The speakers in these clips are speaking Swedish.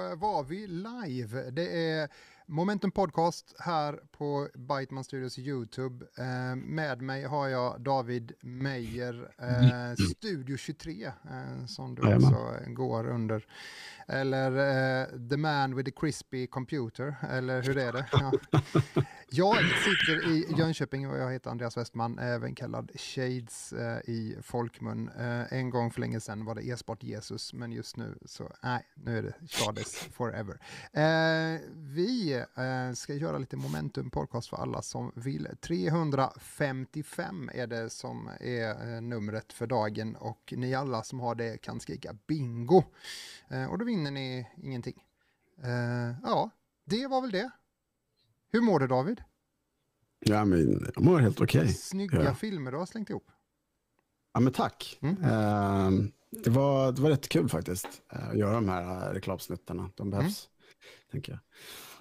Då var vi live. Det är Momentum Podcast här på Biteman Studios YouTube. Eh, med mig har jag David Meyer, eh, Studio 23, eh, som du också går under. Eller eh, The Man with the Crispy Computer, eller hur är det? Ja. Jag sitter i Jönköping och jag heter Andreas Westman, även kallad Shades eh, i folkmun. Eh, en gång för länge sedan var det e-sport Jesus, men just nu så nej, nu är det Shades forever. Eh, vi ska göra lite momentum podcast för alla som vill. 355 är det som är numret för dagen och ni alla som har det kan skrika bingo. Och då vinner ni ingenting. ja, det var väl det. Hur mår du David? Ja, men jag mår helt okej. Okay. Snygga ja. filmer du har slängt ihop. Ja, men tack. Mm. Uh, det, var, det var rätt kul faktiskt uh, att göra de här reklamsnuttarna. De mm. behövs, mm. tänker jag.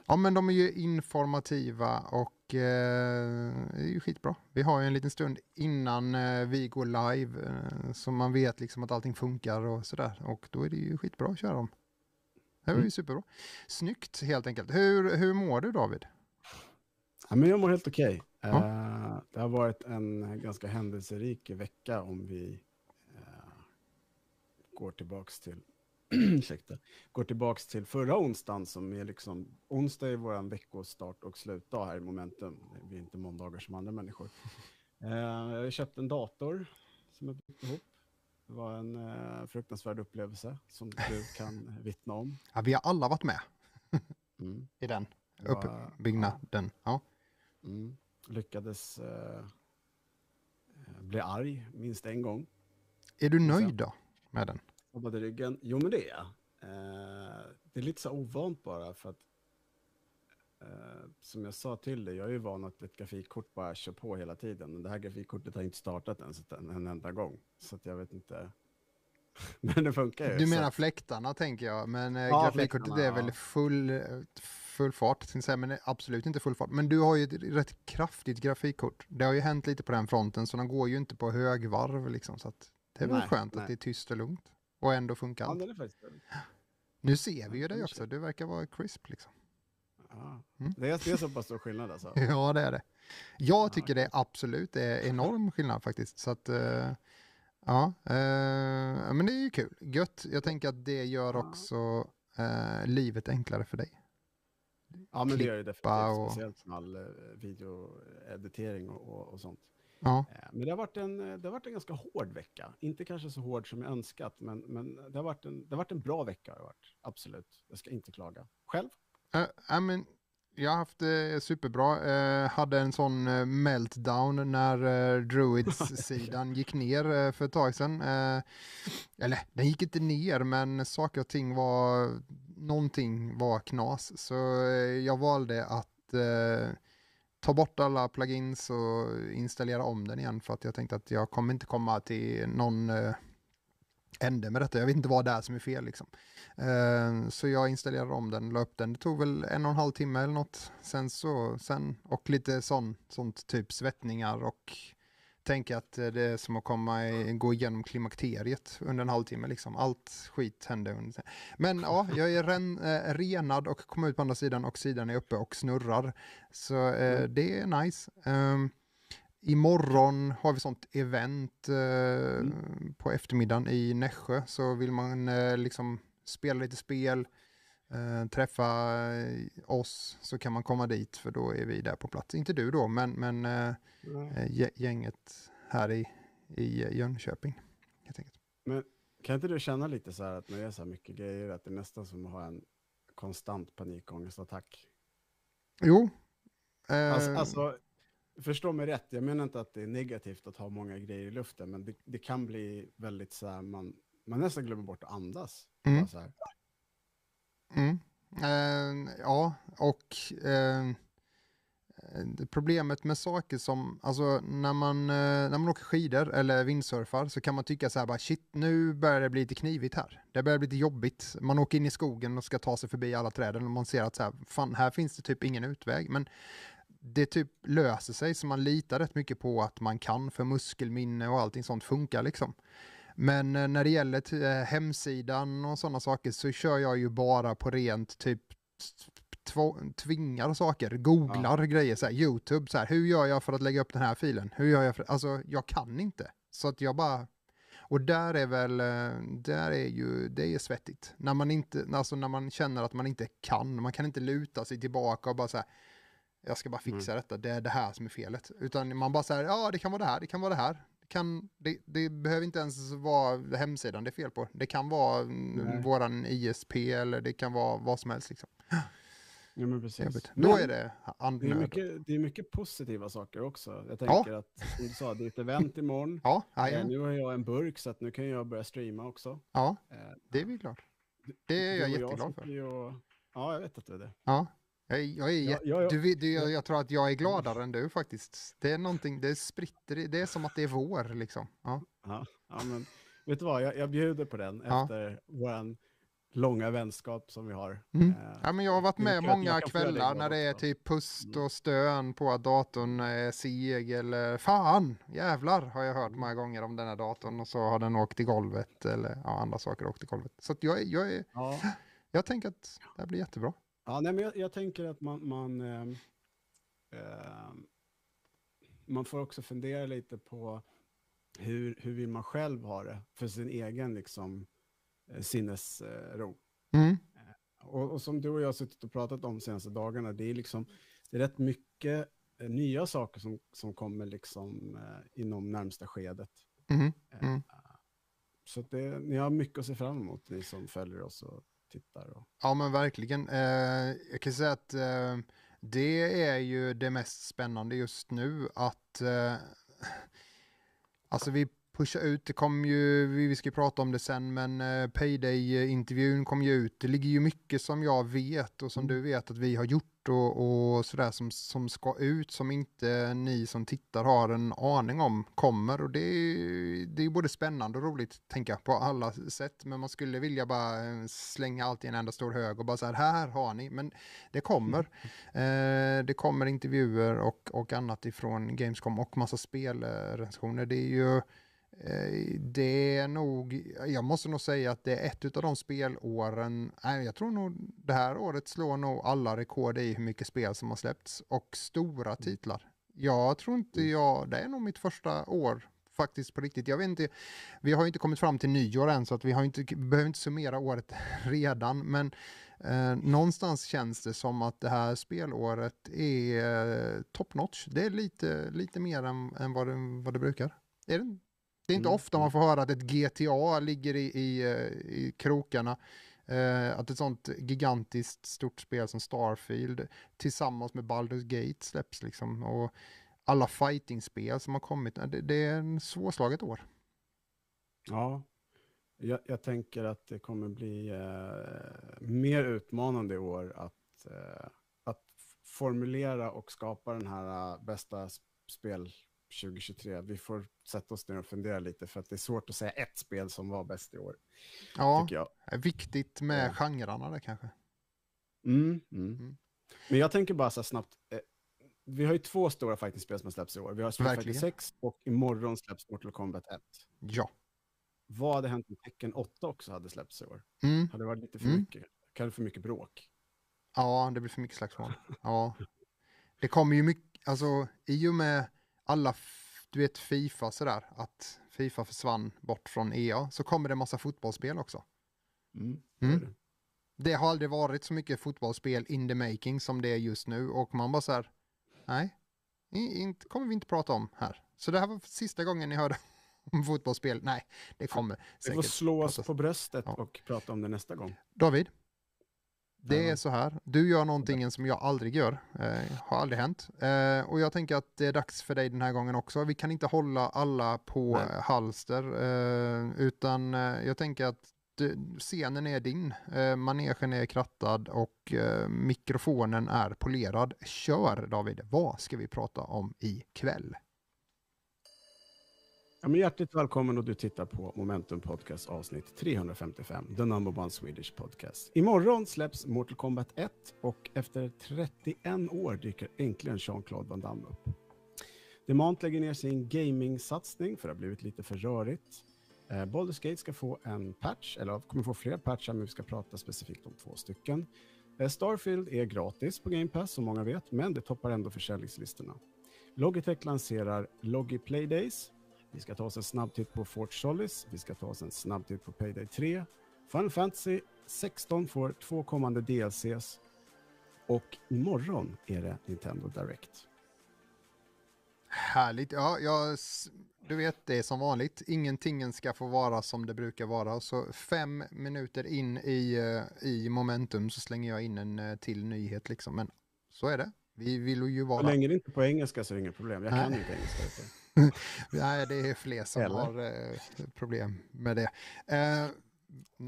Ja, men de är ju informativa och uh, det är ju skitbra. Vi har ju en liten stund innan uh, vi går live uh, så man vet liksom att allting funkar och sådär. Och då är det ju skitbra att köra dem. Det var ju mm. superbra. Snyggt helt enkelt. Hur, hur mår du David? Ja, men jag mår helt okej. Okay. Ja. Uh, det har varit en ganska händelserik vecka om vi uh, går tillbaks till ursäkta, går tillbaks till förra onsdagen som är liksom, onsdag är vår veckostart och slutdag här i Momentum. Vi är inte måndagar som andra människor. Uh, jag har köpt en dator som jag byggt ihop. Det var en uh, fruktansvärd upplevelse som du kan vittna om. Ja, vi har alla varit med mm. i den uppbyggnaden. Ja. Mm. Lyckades eh, bli arg minst en gång. Är du nöjd då med den? Jobbade ryggen. Jo, men det är jag. Eh, det är lite så ovant bara för att eh, som jag sa till dig, jag är ju van att ett grafikkort bara kör på hela tiden. Men det här grafikkortet har inte startat ens en, en enda gång. Så att jag vet inte. men det funkar ju. Du menar så. fläktarna tänker jag, men eh, ja, grafikkortet är väl full, full fart, men absolut inte full fart. Men du har ju ett rätt kraftigt grafikkort. Det har ju hänt lite på den fronten, så den går ju inte på högvarv liksom. Så att det är väl nej, skönt nej. att det är tyst och lugnt. Och ändå funkar ja, allt. Faktiskt nu ser vi ju dig också, du verkar vara crisp liksom. Ja, mm. det, är, det är så pass stor skillnad alltså? ja, det är det. Jag tycker det är absolut det är enorm skillnad faktiskt. Så att, uh, ja, uh, men det är ju kul. Gött. Jag tänker att det gör också uh, livet enklare för dig. Ja, men det gör det definitivt. Och... Speciellt med all eh, videoeditering och, och, och sånt. Ja. Eh, men det har, varit en, det har varit en ganska hård vecka. Inte kanske så hård som jag önskat, men, men det, har varit en, det har varit en bra vecka. Har varit. Absolut. Jag ska inte klaga. Själv? Uh, I mean, jag har haft det superbra. Uh, hade en sån meltdown när uh, Druids-sidan gick ner för ett tag sedan. eller, den gick inte ner, men saker och ting var någonting var knas. Så eh, jag valde att eh, ta bort alla plugins och installera om den igen för att jag tänkte att jag kommer inte komma till någon eh, ände med detta. Jag vet inte vad det är som är fel. Liksom. Eh, så jag installerade om den, la upp den. Det tog väl en och en halv timme eller något. Sen så, sen, och lite sån, sånt typ svettningar och tänka att det är som att komma gå igenom klimakteriet under en halvtimme. Liksom. Allt skit hände. Under. Men ja, jag är ren, eh, renad och kom ut på andra sidan och sidan är uppe och snurrar. Så eh, mm. det är nice. Um, imorgon har vi sånt event eh, mm. på eftermiddagen i Nässjö. Så vill man eh, liksom spela lite spel, eh, träffa eh, oss så kan man komma dit för då är vi där på plats. Inte du då, men, men eh, gänget här i, i Jönköping. Helt enkelt. Men kan inte du känna lite så här att när det är så här mycket grejer att det är nästan som att ha en konstant panikångestattack? Jo. Eh, alltså, alltså, förstå mig rätt, jag menar inte att det är negativt att ha många grejer i luften, men det, det kan bli väldigt så här, man, man nästan glömmer bort att andas. Mm. Så här. Mm. Eh, ja, och eh, problemet med saker som, alltså när man, eh, när man åker skidor eller vindsurfar så kan man tycka så här bara shit, nu börjar det bli lite knivigt här. Det börjar bli lite jobbigt. Man åker in i skogen och ska ta sig förbi alla träden och man ser att så här, fan, här finns det typ ingen utväg. Men det typ löser sig så man litar rätt mycket på att man kan för muskelminne och allting sånt funkar liksom. Men eh, när det gäller eh, hemsidan och sådana saker så kör jag ju bara på rent typ tv- tvingar saker, googlar grejer, så här, YouTube, så här, hur gör jag för att lägga upp den här filen? Hur gör jag för, alltså jag kan inte. Så att jag bara, och där är väl, eh, där är ju, det är svettigt. När man inte, alltså när man känner att man inte kan, man kan inte luta sig tillbaka och bara så här, jag ska bara fixa detta, det är det här som är felet. Utan man bara säger, ja det kan vara det här, det kan vara det här. Det, kan, det, det behöver inte ens vara hemsidan det är fel på. Det kan vara mm, Nej. våran ISP eller det kan vara vad som helst. Liksom. Ja, men precis. Men Då är det det är, andnöd. mycket, det är mycket positiva saker också. Jag tänker att, som du sa, det är ett event imorgon. Ja, Eh, jajamän. nu har jag en burk så att nu kan jag börja streama också. ja, Eh, det är vi glad. Det är jag jätteglad för. och- Ja, jag vet att du är det. Ja. Jag, jag, är Ja, jätte, ja, ja. Du, du, jag, jag tror att jag är gladare än du faktiskt. Det är någonting, det spritter, det är som att det är vår liksom. Ja, Ja, ja men vet du vad, jag, jag bjuder på den Ja. efter vår långa vänskap som vi har. Mm. Eh, ja men jag har varit med många kvällar när det är typ pust Mm. och stön på att datorn är seg eller fan, jävlar har jag hört många gånger om den här datorn och så har den åkt i golvet eller ja, andra saker åkt i golvet. Så jag, jag, är, ja. jag tänker att det här blir jättebra. Ja, nej, men jag, jag tänker att man, man, ehm, ehm, man får också fundera lite på hur, hur vill man själv ha det för sin egen liksom, eh, sinnesro. Mm. Och, och som du och jag har suttit och pratat om de senaste dagarna, det är, liksom, det är rätt mycket eh, nya saker som, som kommer liksom, eh, inom närmsta skedet. Mm. Eh, Mm. Så det, ni har mycket att se fram emot, ni som följer oss och tittar. Och, Ja men verkligen. Eh, jag kan säga att eh, det är ju det mest spännande just nu att eh, alltså vi pushar ut, det kommer ju, vi ska prata om det sen, men eh, Payday-intervjun kom ju ut. Det ligger ju mycket som jag vet och som Mm. du vet att vi har gjort och, och sådär som, som ska ut som inte ni som tittar har en aning om kommer och det är, det är både spännande och roligt tänka på alla sätt men man skulle vilja bara eh, slänga allt i en enda stor hög och bara så här, här har ni, men det kommer. Eh, det kommer intervjuer och, och annat ifrån Gamescom och massa spelrecensioner. Det är ju det är nog, jag måste nog säga att det är ett av de spelåren, nej jag tror nog det här året slår nog alla rekord i hur mycket spel som har släppts och stora titlar. Jag tror inte jag, det är nog mitt första år faktiskt på riktigt. Jag vet inte, vi har ju inte kommit fram till nyår än så att vi har inte, behöver inte summera året redan men eh, någonstans känns det som att det här spelåret är eh, top notch. Det är lite, lite mer än, än vad, det, vad det brukar. Är det, det är inte Mm, ofta man får höra att ett GTA ligger i, i, eh, i krokarna. Eh, att ett sånt gigantiskt stort spel som Starfield tillsammans med Baldur's Gate släpps liksom. Och alla fightingspel som har kommit. Eh, Det, det är en svårslaget år. Ja, jag, jag tänker att det kommer bli eh, mer utmanande i år att, eh, att formulera och skapa den här eh, bästa sp- spel 2023. Vi får sätta oss ner och fundera lite för att det är svårt att säga ett spel som var bäst i år, Ja, tycker jag. är viktigt med Ja. genrerna där kanske. Mm, mm. Mm. Men jag tänker bara så snabbt. Eh, vi har ju två stora fighting-spel som släppts i år. Vi har Street Fighter Verkligen. 6 och imorgon släpps Mortal Kombat 1. Ja. Vad hade hänt om Tekken 8 också hade släppts i år? Mm. Hade det varit lite för Mm. mycket? Kanske för mycket bråk? Ja, det blir för mycket slagsmål. Ja. Det kommer ju mycket, alltså i och med alla, du vet Fifa sådär, att Fifa försvann bort från EA, så kommer det massa fotbollsspel också. Mm. Mm. det. Har aldrig varit så mycket fotbollsspel in the making som det är just nu och man bara så här, nej, inte, kommer vi inte prata om här. Så det här var sista gången ni hörde om fotbollsspel. Nej, det kommer Vi får säkert. slå oss på bröstet Ja. och prata om det nästa gång. David, det är så här. Du gör någonting som jag aldrig gör. Eh, har aldrig hänt. Eh, och jag tänker att det är dags för dig den här gången också. Vi kan inte hålla alla på Nej. eh, halster. Eh, utan eh, jag tänker att scenen är din. Eh, manegen är krattad och eh, mikrofonen är polerad. Kör David. Vad ska vi prata om ikväll? Ja, men hjärtligt välkommen och du tittar på Momentum Podcast avsnitt 355, the number one Swedish podcast. Imorgon släpps Mortal Kombat 1 och efter 31 år dyker äntligen Jean-Claude Van Damme upp. Demant lägger ner sin gaming-satsning för det har blivit lite för rörigt. Eh, Baldur's Gate ska få en patch, eller kommer få fler patchar, men vi ska prata specifikt om två stycken. Eh, Starfield är gratis på Game Pass, som många vet, men det toppar ändå försäljningslistorna. Logitech lanserar Logi Playdays. Vi ska ta oss en snabb titt på Fort Solis. Vi ska ta oss en snabb titt på Payday 3. Final Fantasy 16 får två kommande DLCs. Och imorgon är det Nintendo Direct. Härligt. Ja, jag, du vet, det är som vanligt. Ingenting ska få vara som det brukar vara. Så fem minuter in i, eh, i momentum så slänger jag in en eh, till nyhet. Liksom. Men så är det. Vi vill ju Så vara... länge det inte är på engelska så är det inget problem. Jag kan Nej. inte engelska. Nej, det är fler som Eller? har eh, problem med det. Eh,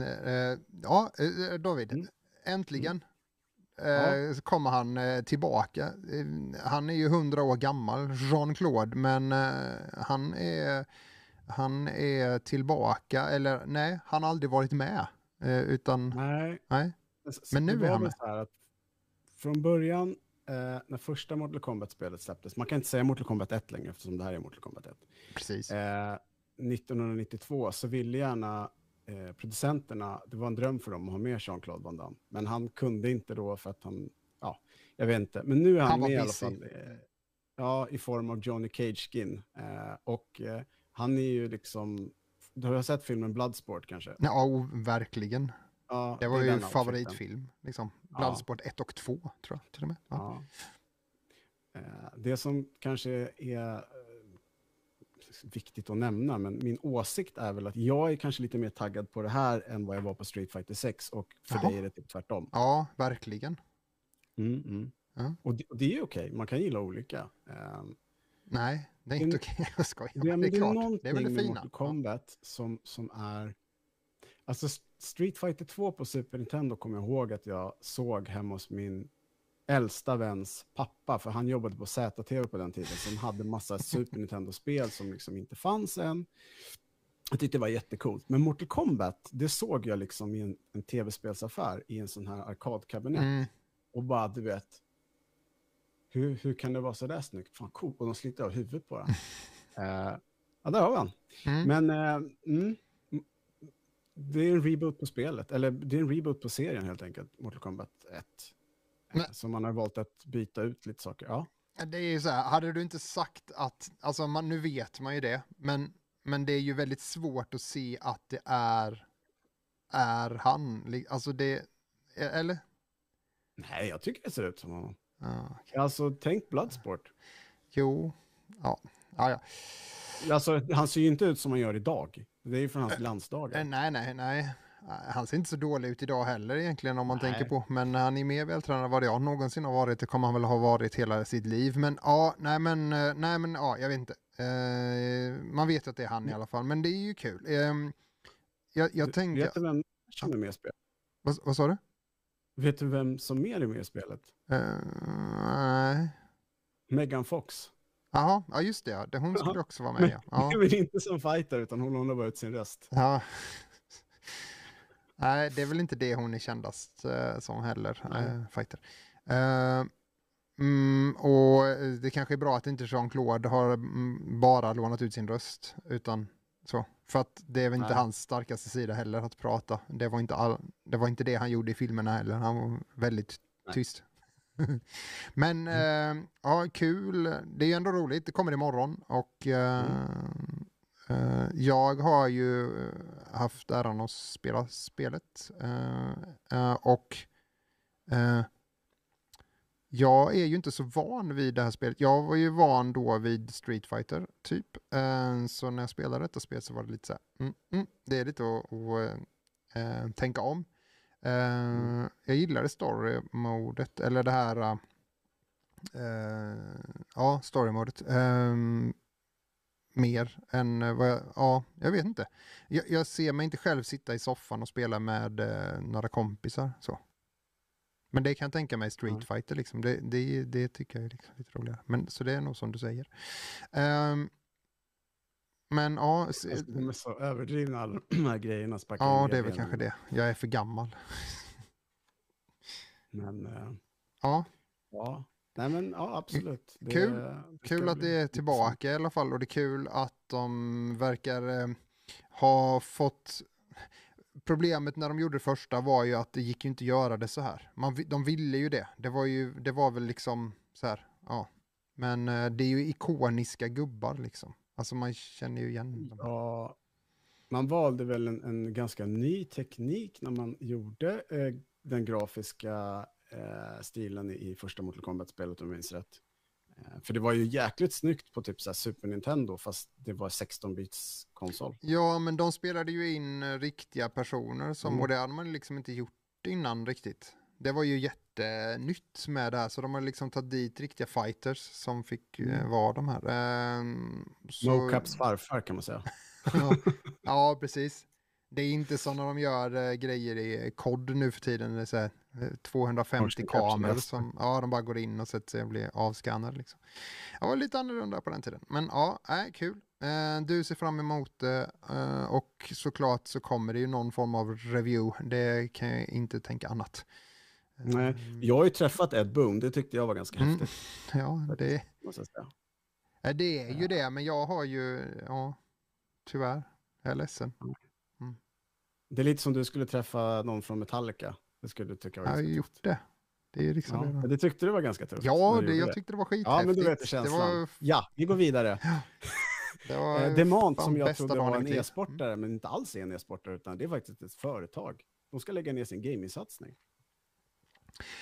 eh, ja, eh, David, Mm. äntligen Ja. eh, kommer han eh, tillbaka. Han är ju hundra år gammal, Jean-Claude, men eh, han, är, han är tillbaka, eller nej, han har aldrig varit med. Utan, Nej, nej. Men nu är han med. Så här att från början, eh, när första Mortal Kombat-spelet släpptes, man kan inte säga Mortal Kombat 1 längre eftersom det här är Mortal Kombat 1. Precis. Eh, 1992 så ville gärna eh, producenterna, det var en dröm för dem att ha med Jean-Claude Van Damme, men han kunde inte då för att han, ja, jag vet inte, men nu är han, Han med i alla fall. Eh, ja, i form av Johnny Cage-skin. Eh, och eh, han är ju liksom, du har sett filmen Bloodsport kanske? Ja, verkligen. Ja, Det var är ju favoritfilm. Liksom. Ja. Bloodsport 1 och 2, tror jag till och med. Ja. Ja. Eh, Det som kanske är eh, viktigt att nämna, men min åsikt är väl att jag är kanske lite mer taggad på det här än vad jag var på Street Fighter 6 och för Jaha. dig är det typ tvärtom. ja, verkligen. Mm, mm. Ja. Och, det, och det är okej, man kan gilla olika. Eh, Nej, det är Det- inte okej. Jag skojar. det, det är klart. Det är väl det fina. Mortal Kombat som, som är... Alltså Street Fighter 2 på Super Nintendo kommer jag ihåg att jag såg hemma hos min äldsta väns pappa, för han jobbade på ZTV på den tiden, som hade massa Super Nintendo-spel som liksom inte fanns än. Jag tyckte det var jättecoolt. Men Mortal Kombat, det såg jag liksom i en, en tv-spelsaffär i en sån här arkadkabinett. Mm. Och bara, du vet, hur, hur kan det vara så där snyggt? Fan, coolt. Och de sliter av huvudet på den. Eh, ja, där har vi han. Mm. Men eh, mm, det är en reboot på spelet, eller det är en reboot på serien helt enkelt, Mortal Kombat 1. Eh, Men- Så man har valt att byta ut lite saker. Ja, Det är ju så här, hade du inte sagt att, alltså man, nu vet man ju det, men, men det är ju väldigt svårt att se att det är, är han. Alltså det, e- eller? nej, jag tycker det ser ut som honom. Okej. Alltså, tänk Bloodsport. jo, ja, ja, ja. Alltså, han ser ju inte ut som han gör idag. Det är ju från hans glansdagar. Eh, Nej, nej, nej. Han ser inte så dålig ut idag heller egentligen om man Nej. tänker på. Men han är mer vältränad än vad jag någonsin har varit. Det kommer han väl ha varit hela sitt liv. Men ja, nej men, nej men ja, jag vet inte. Eh, man vet att det är han i alla fall. Men det är ju kul. Eh, jag jag Du- tänker, Vet du vem som är med i spelet? vad, vad sa du? Vet du vem som mer är med i spelet? Eh, nej. Megan Fox. Jaha, ja just det. ja. Hon skulle Ja. också vara med. Men, Ja. Väl inte som fighter, utan hon håller bara ut sin röst. Ja. Nej, det är väl inte det hon är kändast eh, som heller, eh, fighter. Eh, mm, och det kanske är bra att inte Jean-Claude har mm, bara lånat ut sin röst, utan så. För att det är väl inte Nej. hans starkaste sida heller att prata. Det var inte, all, det, var inte det han gjorde i filmerna heller. Han var väldigt Nej. tyst. Men eh, ja, kul. Det är ju ändå roligt. Det kommer imorgon och eh, eh, jag har ju eh, haft äran att spela spelet eh, eh, och jag är ju inte så van vid det här spelet. Jag var ju van då vid Street Fighter typ. Så när jag spelade detta spel så var det lite så här, mm, mm, det är lite att, tänka om. Eh, Jag gillade story-modet, eller det här, eh, ja, story-modet. eh, mer än eh, vad jag, ja, jag vet inte. Jag, jag ser mig inte själv sitta i soffan och spela med eh, några kompisar så. Men det kan jag tänka mig Street Ja. Fighter liksom. Det, det, det tycker jag är liksom lite roligare. Men så det är nog som du säger. Ehm, men ja, de är så överdrivna alla de här grejerna. ja det är väl kanske det. Jag är för gammal. Men eh, Ja, ja, nej men ja absolut. Det, Kul. det kul att det är tillbaka i alla fall och det är kul att de verkar... Eh, har fått... Problemet när de gjorde det första var ju att det gick ju inte att göra det så här. Man, de ville ju det. Det var ju, det var väl liksom så här, ja. Men eh, det är ju ikoniska gubbar liksom. Alltså man känner ju igen dem. Ja, man valde väl en, en ganska ny teknik när man gjorde eh, den grafiska eh, stilen i, i första Mortal Kombat-spelet om jag minns rätt. Eh, för det var ju jäkligt snyggt på typ så Super Nintendo fast det var 16-bits konsol. Ja, men de spelade ju in eh, riktiga personer som, Mm. och det hade man liksom inte gjort innan riktigt. Det var ju jättenytt med det här, så de har liksom tagit dit riktiga fighters som fick eh, Mm. vara de här. Ehm, så- Mocaps farfar kan man säga. ja, precis. Det är inte som när de gör eh, grejer i kod nu för tiden. Det är så här, eh, 250 Motion kameror som ja, de bara går in och sätter sig och blir avskannade. Liksom. Det var lite annorlunda på den tiden. Men ja, äh, kul. Eh, du ser fram emot det eh, och såklart så kommer det ju någon form av review. Det kan jag inte tänka annat. Nej, Eh, Jag har ju träffat Ed Boon, det tyckte jag var ganska Mm. häftigt. Ja, det, Måste jag säga. eh, det är ju det, men jag har ju, ja, tyvärr, jag är ledsen. Det är lite som du skulle träffa någon från Metallica. Det skulle du tycka var Jag har ju gjort det. Det är liksom Ja, det. det tyckte du var ganska tufft. Ja, det, jag tyckte det var skithäftigt. Ja, men du vet det känslan. var, Ja, vi går vidare. det var Eh, Demant som jag trodde var en liv. e-sportare, men inte alls är en e-sportare, utan det är faktiskt ett företag. De ska lägga ner sin gamingsatsning.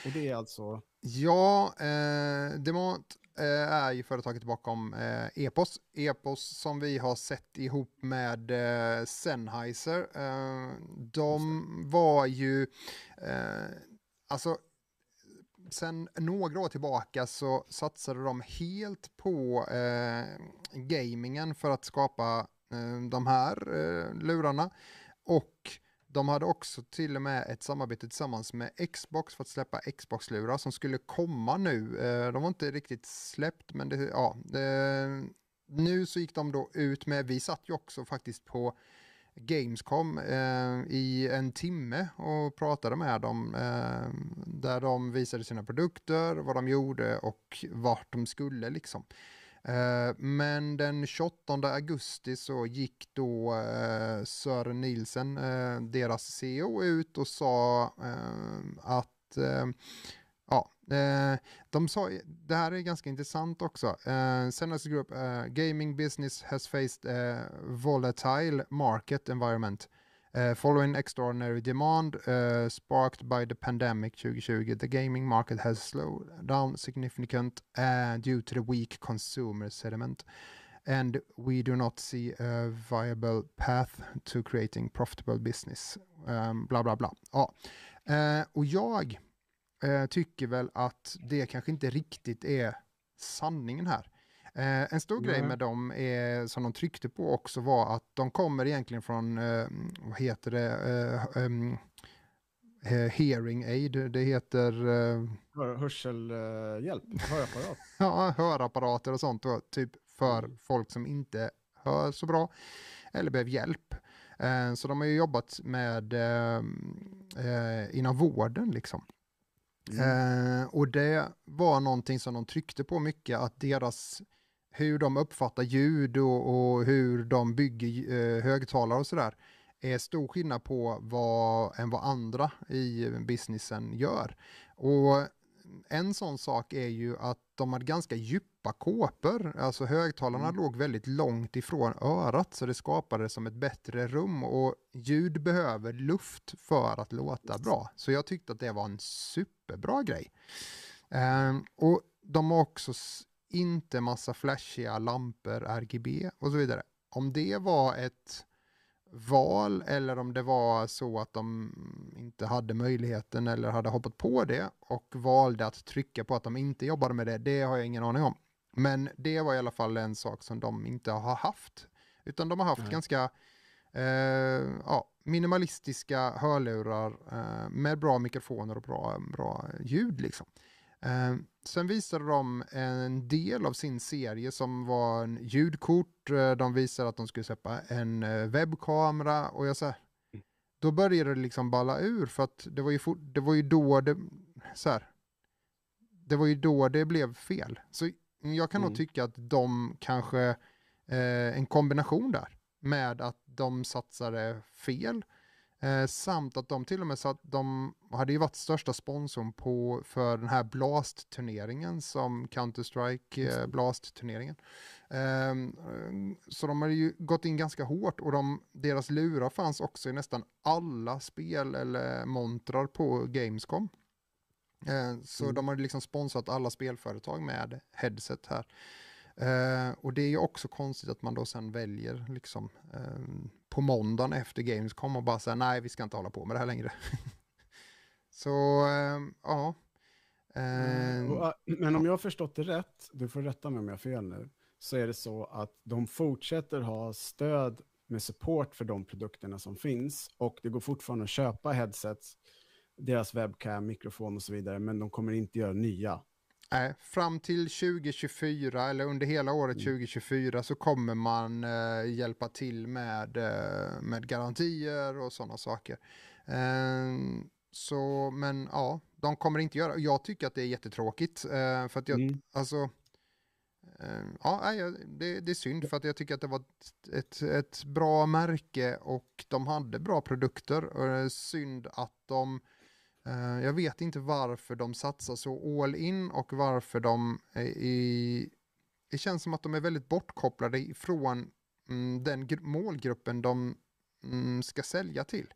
Och det är alltså... Ja, eh, Demont eh, är ju företaget bakom eh, Epos. Epos som vi har sett ihop med eh, Sennheiser. Eh, de var ju, eh, alltså sen några år tillbaka så satsade de helt på eh, gamingen för att skapa de här lurarna. Och de hade också till och med ett samarbete tillsammans med Xbox för att släppa Xbox-lurar som skulle komma nu. Eh, de var inte riktigt släppt, men det, ja. Eh, nu så gick de då ut med, vi satt ju också faktiskt på Gamescom eh, i en timme och pratade med dem eh, där de visade sina produkter, vad de gjorde och vart de skulle liksom. Eh, men den 28 augusti så gick då eh, Sören Nielsen, eh, deras CEO, ut och sa att Ja, de sa, det här är ganska intressant också. Uh, Group, gaming business has faced a volatile market environment following extraordinary demand eh, sparked by the pandemic 2020. The gaming market has slowed down significantly uh, due to the weak consumer sentiment. And we do not see a viable path to creating profitable business. Um, bla bla bla. Ja. Eh, och jag eh, tycker väl att det kanske inte riktigt är sanningen här. Eh, en stor grej Nej. med dem är, som de tryckte på också var att de kommer egentligen från, eh, vad heter det, eh, eh, hearing aid, det heter eh, Hör, hörselhjälp, hörapparat. ja, hörapparater och sånt då, typ för Mm. folk som inte hör så bra eller behöver hjälp. Eh, så de har ju jobbat med eh, inom vården liksom. Mm. Eh, och det var någonting som de tryckte på mycket, att deras, hur de uppfattar ljud och, och hur de bygger eh, högtalare och sådär, är stor skillnad på vad, än vad andra i businessen gör. Och en sån sak är ju att de hade ganska djupa kåpor, alltså högtalarna Mm. låg väldigt långt ifrån örat så det skapade som ett bättre rum och ljud behöver luft för att låta bra. Så jag tyckte att det var en superbra grej. Ehm, och de har också inte massa flashiga lampor, RGB och så vidare. Om det var ett val eller om det var så att de inte hade möjligheten eller hade hoppat på det och valde att trycka på att de inte jobbade med det, det har jag ingen aning om. Men det var i alla fall en sak som de inte har haft. Utan de har haft Nej. ganska eh, ja, minimalistiska hörlurar eh, med bra mikrofoner och bra, bra ljud. Liksom. Eh, sen visade de en del av sin serie som var en ljudkort. Eh, de visade att de skulle släppa en eh, webbkamera och jag sa, då började det liksom balla ur för att det var ju, fort, det var ju då det, så här, det var ju då det blev fel. Så jag kan nog Mm. tycka att de kanske, eh, en kombination där. med att de satsade fel. Eh, samt att de till och med satt, de hade ju varit största sponsorn på, för den här Blast-turneringen som Counter-Strike eh, Blast-turneringen. Eh, så de hade ju gått in ganska hårt och de, deras lurar fanns också i nästan alla spel eller montrar på Gamescom. Eh, så mm. de hade liksom sponsrat alla spelföretag med headset här. Uh, och det är ju också konstigt att man då sen väljer liksom um, på måndagen efter Gamescom och bara säga nej vi ska inte hålla på med det här längre. så um, ja. Uh, och, men om jag har förstått det rätt, du får rätta mig om jag har fel nu, så är det så att de fortsätter ha stöd med support för de produkterna som finns och det går fortfarande att köpa headsets, deras webcam, mikrofon och så vidare, men de kommer inte göra nya. Nej, fram till 2024 eller under hela året 2024 mm. så kommer man eh, hjälpa till med, eh, med garantier och sådana saker. Eh, så, men ja, de kommer inte göra, jag tycker att det är jättetråkigt eh, för att jag, mm. alltså, eh, ja, det, det, är synd för att jag tycker att det var ett, ett, bra märke och de hade bra produkter och det är synd att de jag vet inte varför de satsar så all in och varför de är i... Det känns som att de är väldigt bortkopplade ifrån mm, den målgruppen de mm, ska sälja till.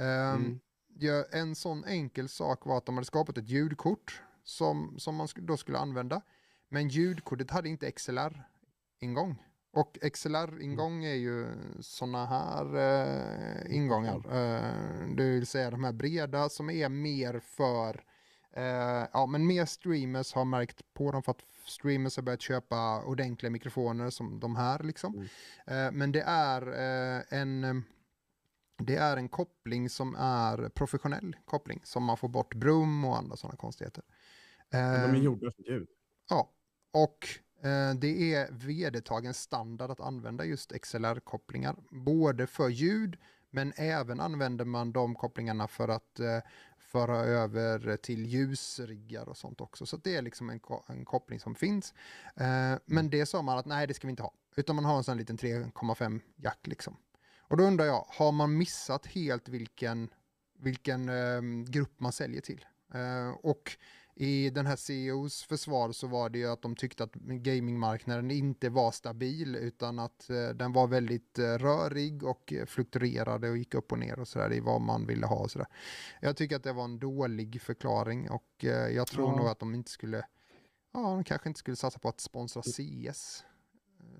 Uh, mm. ja, en sån enkel sak var att de hade skapat ett ljudkort som, som man då skulle använda. Men ljudkortet hade inte XLR-ingång. Och XLR-ingång är ju sådana här eh, ingångar. Eh, det vill säga de här breda som är mer för, eh, ja men mer streamers har märkt på dem för att streamers har börjat köpa ordentliga mikrofoner som de här liksom. Mm. Eh, men det är eh, en det är en koppling som är professionell koppling, som man får bort brum och andra sådana konstigheter. de är eh, gjorda för ljud. Ja, och det är vedertagen standard att använda just XLR-kopplingar, både för ljud, men även använder man de kopplingarna för att uh, föra över till ljusriggar och sånt också. Så det är liksom en, en koppling som finns. Uh, men det sa man att nej, det ska vi inte ha, utan man har en sån liten 3,5 jack liksom. Och då undrar jag, har man missat helt vilken, vilken uh, grupp man säljer till? och i den här CEOs försvar så var det ju att de tyckte att gamingmarknaden inte var stabil utan att eh, den var väldigt eh, rörig och fluktuerade och gick upp och ner och sådär i vad man ville ha och sådär. Jag tycker att det var en dålig förklaring och eh, jag tror ja. nog att de inte skulle, ja, de kanske inte skulle satsa på att sponsra CS.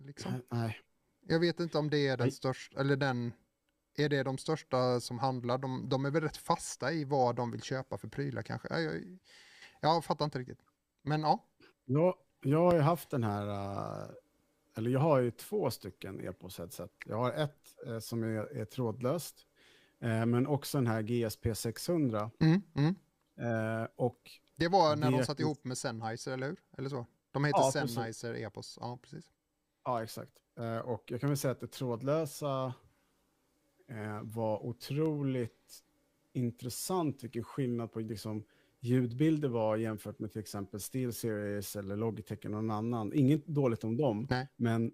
Liksom. Nej. Jag vet inte om det är den största, eller den är det de största som handlar? De, de är väl rätt fasta i vad de vill köpa för prylar kanske. Jag, jag, jag fattar inte riktigt. Men ja. ja jag har ju haft den här, uh, eller jag har ju två stycken EPOS headset. Jag har ett uh, som är, är trådlöst, uh, men också den här GSP 600. Mm, mm. och det var när de satt ihop med Sennheiser, eller hur? Eller så? De heter ja, Sennheiser precis. EPOS, ja precis. Ja, exakt. och jag kan väl säga att det trådlösa var otroligt intressant vilken skillnad på liksom, ljudbilder var jämfört med till exempel SteelSeries eller Logitech eller någon annan. Inget dåligt om dem, Nej. men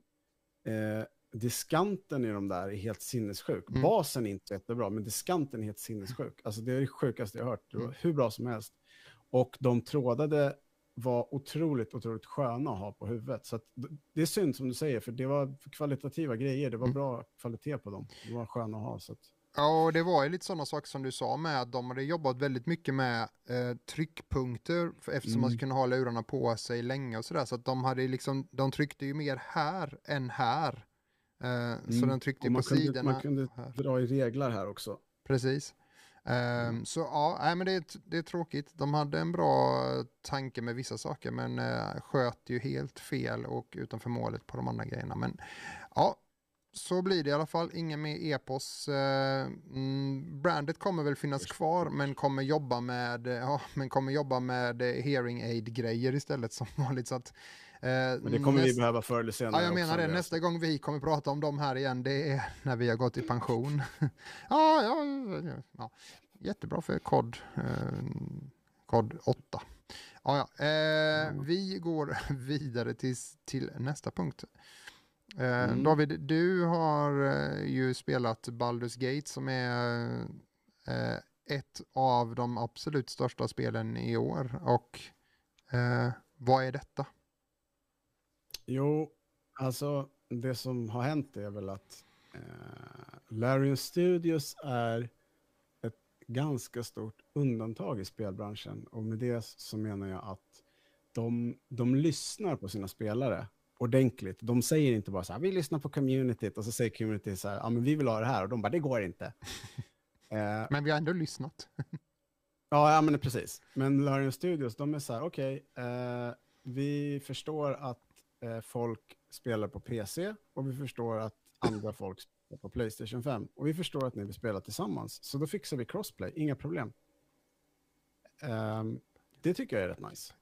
eh, diskanten i de där är helt sinnessjuk. Mm. Basen är inte jättebra, men diskanten är helt sinnessjuk. Alltså det är det sjukaste jag hört. Det var mm. hur bra som helst. Och de trådade var otroligt, otroligt sköna att ha på huvudet. Så det är synd som du säger, för det var kvalitativa grejer. Det var mm. bra kvalitet på dem. Det var sköna att ha. Så att... Ja, och det var ju lite sådana saker som du sa med att de hade jobbat väldigt mycket med eh, tryckpunkter eftersom mm. man skulle kunna ha lurarna på sig länge och sådär. Så att de hade liksom, de tryckte ju mer här än här. Eh, mm. Så den tryckte ju på kunde, sidorna. Man kunde här. dra i reglar här också. Precis. Um, så ja, nej, men det, är, det är tråkigt. De hade en bra tanke med vissa saker men uh, sköt ju helt fel och utanför målet på de andra grejerna. Men ja, så blir det i alla fall. Ingen mer epos. Eh, mm, brandet kommer väl finnas kvar men kommer jobba med, ja, men kommer jobba med hearing aid-grejer istället som vanligt. Så att, eh, men det kommer näst... vi behöva förr eller senare. Ja, jag menar det. Nästa gång vi kommer prata om dem här igen, det är när vi har gått i pension. ja, ja, ja, jättebra för kod, eh, kod 8. Ja, ja. Eh, vi går vidare till, till nästa punkt. Eh, Mm. David, du har eh, ju spelat Baldur's Gate som är eh, ett av de absolut största spelen i år. Och vad är detta? Jo, alltså det som har hänt är väl att eh, Larian Studios är ett ganska stort undantag i spelbranschen. Och med det så menar jag att de, de lyssnar på sina spelare ordentligt. De säger inte bara så här, vi lyssnar på communityt och så säger community så här, ja men vi vill ha det här och de bara, det går inte. eh, Men vi har ändå lyssnat. Ja, ja men precis. Men Larian Studios, de är så här, okej, eh, vi förstår att eh, folk spelar på PC och vi förstår att andra folk spelar på Playstation 5. Och vi förstår att ni vill spela tillsammans, så då fixar vi crossplay, inga problem. Ehm, det tycker jag är rätt nice.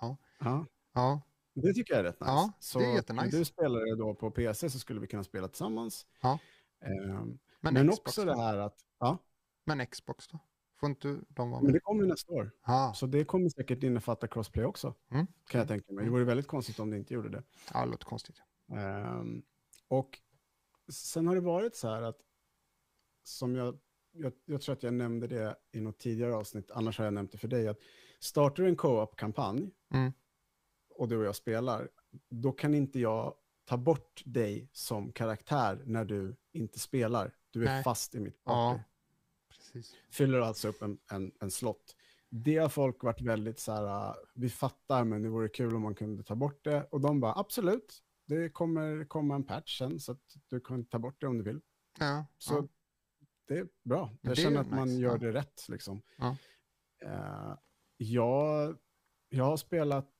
Ja, Ja, ja, det tycker jag är rätt nice. Ja, så det är jättenice. när du spelar det då på PC så skulle vi kunna spela tillsammans. Ja. Ehm, men, men också då? det här att, ja, Men Xbox då? Får inte de vara men med? det kommer nästa år. Ja, Så det kommer säkert innefatta crossplay också, Mm. kan jag tänka mig. Det vore väldigt konstigt om det inte gjorde det. ja, det låter konstigt. Ehm, och sen har det varit så här att, som jag, jag, jag tror att jag nämnde det i något tidigare avsnitt, annars har jag nämnt det för dig, att startar du en co-op-kampanj Mm. Och du och jag spelar, då kan inte jag ta bort dig som karaktär när du inte spelar. Du är Nej. fast i mitt Ja. party. Precis. Fyller alltså upp en, en, en slott. Det har folk varit väldigt så här, uh, vi fattar men det vore kul om man kunde ta bort det. Och de bara, absolut, det kommer komma en patch sen så att du kan ta bort det om du vill. Ja, Så ja. det är bra. Jag känner att nice, man gör ja. det rätt liksom. Ja. Eh, jag, jag har spelat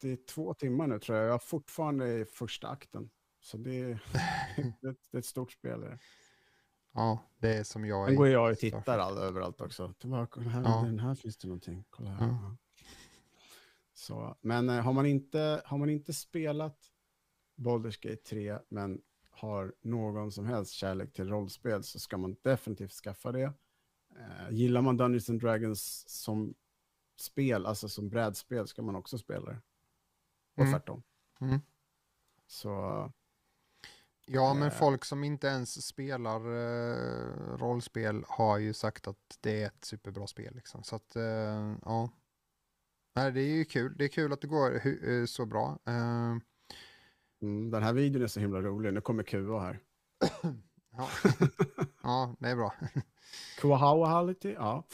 32 timmar nu tror jag. Jag är fortfarande i första akten. Så det är, det, är- det är ett stort spel. det. ja, det är som jag Sen går jag och tittar all, överallt också. Tillbaka, här, Ja. den här finns det någonting. Kolla här. Ja. Ja. Så, men eh, har, man inte, har man inte spelat Baldur's Gate 3 men har någon som helst kärlek till rollspel så ska man definitivt skaffa det. Eh, gillar man Dungeons and Dragons som spel, alltså som brädspel, ska man också spela det. Och Mm. tvärtom. Mm. Så Ja, men Eh. folk som inte ens spelar eh, rollspel har ju sagt att det är ett superbra spel. Liksom. Så att, eh, ja. Nej, det är ju kul. Det är kul att det går eh, så bra. Eh, mm, den här videon är så himla rolig. Nu kommer QA här. ja. ja, det är bra. Quahawality, ja.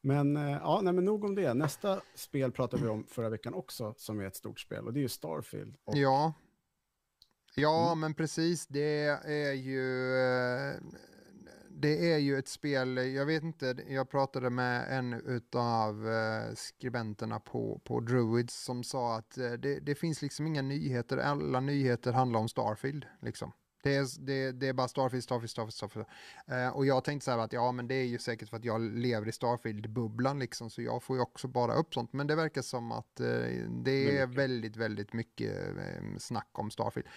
Men, eh, ja, nej, men nog om det. Nästa spel pratade vi om förra veckan också, som är ett stort spel. Och det är ju Starfield. Och, Ja. Ja, Mm. men precis. Det är ju... eh, Det är ju ett spel, jag vet inte, jag pratade med en av skribenterna på, på Druids som sa att eh, det, det finns liksom inga nyheter, alla nyheter handlar om Starfield. Liksom. Det är, det, det är bara Starfield, Starfield, Starfield, Starfield. Eh, och jag tänkte så här att ja, men det är ju säkert för att jag lever i Starfield-bubblan liksom, så jag får ju också bara upp sånt. Men det verkar som att eh, det är väldigt, väldigt mycket eh, snack om Starfield.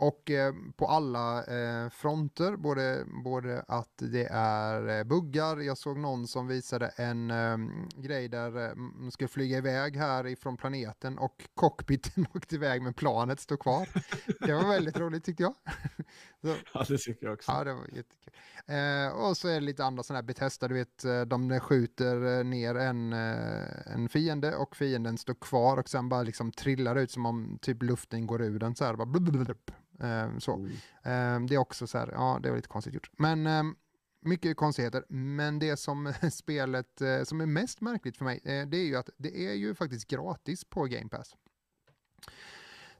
Och eh, på alla eh, fronter, både, både att det är eh, buggar, jag såg någon som visade en eh, grej där eh, man skulle flyga iväg här ifrån planeten och cockpiten åkte iväg men planet stod kvar. Det var väldigt roligt tyckte jag. Så, ja, det tycker jag också. Ja, det var jättekul. Eh, och så är det lite andra sådana här Bethesda, du vet, eh, de skjuter eh, ner en, eh, en fiende och fienden står kvar och sen bara liksom trillar ut som om typ luften går ur den så här. Bara blub, blub, blub. Eh, så. Mm. Eh, det är också så här, ja, det var lite konstigt gjort. Men mycket konstigheter. Men det som spelet som är mest märkligt för mig, det är ju att det är ju faktiskt gratis på Game Pass.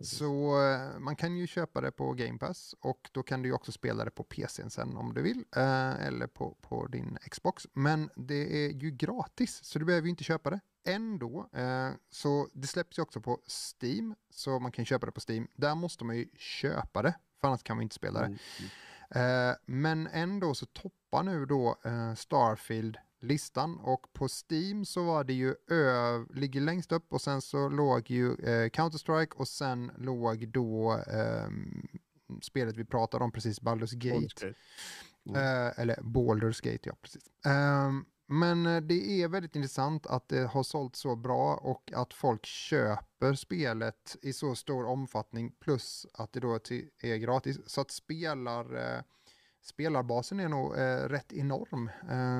Så eh, man kan ju köpa det på Game Pass och då kan du ju också spela det på PCn sen om du vill eh, eller på, på din Xbox. Men det är ju gratis så du behöver ju inte köpa det ändå. Eh, så det släpps ju också på Steam så man kan köpa det på Steam. Där måste man ju köpa det för annars kan man inte spela det. Mm. Eh, men ändå så toppar nu då eh, Starfield listan och på Steam så var det ju ö, ligger längst upp och sen så låg ju eh, Counter-Strike och sen låg då ehm, spelet vi pratade om precis, Baldur's Gate. Baldur's Gate. Mm. Eh, eller Baldur's Gate, ja precis. Ehm, men eh, det är väldigt intressant att det har sålt så bra och att folk köper spelet i så stor omfattning plus att det då är gratis. Så att spelar, eh, spelarbasen är nog eh, rätt enorm.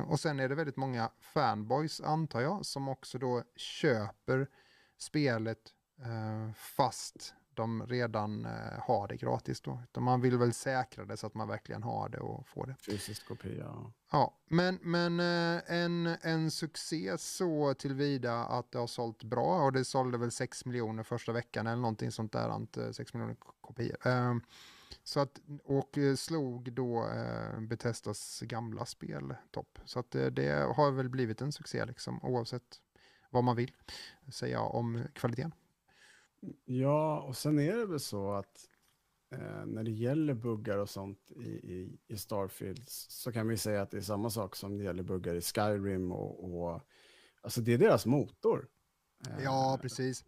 och sen är det väldigt många fanboys antar jag som också då köper spelet fast de redan eh, har det gratis då. Utan man vill väl säkra det så att man verkligen har det och får det. Fysisk kopia. Ja, men, men eh, en, en succé så tillvida att det har sålt bra och det sålde väl 6 miljoner första veckan eller någonting sånt där, inte 6 miljoner kopior. Eh, så att, och slog då eh, Betestas gamla spel topp. Så att det, det har väl blivit en succé liksom oavsett vad man vill säga om kvaliteten. Ja, och sen är det väl så att eh, när det gäller buggar och sånt i, i, i, Starfield så kan vi säga att det är samma sak som det gäller buggar i Skyrim och, och alltså det är deras motor. Ja, precis.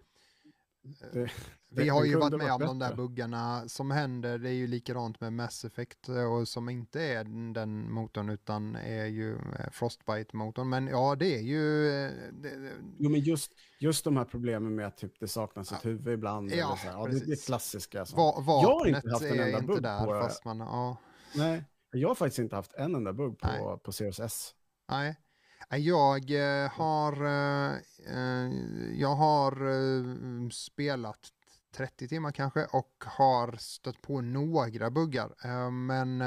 Det, vi har ju varit med om de där buggarna som händer. Det är ju likadant med Mass Effect och som inte är den motorn utan är ju eh, Frostbite-motorn. Men ja, det är ju... Eh, det, jo, men just, just de här problemen med att typ, det saknas ett huvud ibland. Ja, så här, ja, det är klassiska. Va vapnet jag har inte haft en enda bugg där, på... Fast man, ja. Nej, jag har faktiskt inte haft en enda bugg på, på Series S. Nej. Eh, eh, eh, jag har, jag har spelat 30 timmar kanske och har stött på några buggar. Men,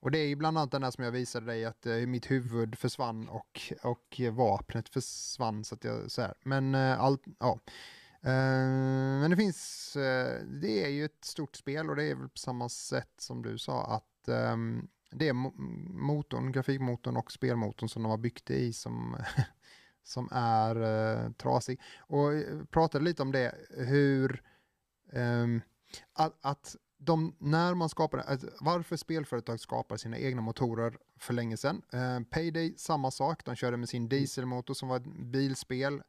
och det är ju bland annat den där som jag visade dig att mitt huvud försvann och, och vapnet försvann. Så att jag, så här. Men allt, ja. Men det finns, det är ju ett stort spel och det är väl på samma sätt som du sa att ehm, det är motorn, grafikmotorn och spelmotorn som de har byggt det i som som är eh, trasig. Och eh, pratade lite om det, hur eh, att, att de, när man skapar, alltså, varför spelföretag skapar sina egna motorer för länge sedan. Eh, Payday, samma sak, de körde med sin mm. dieselmotor som var ett bilspel,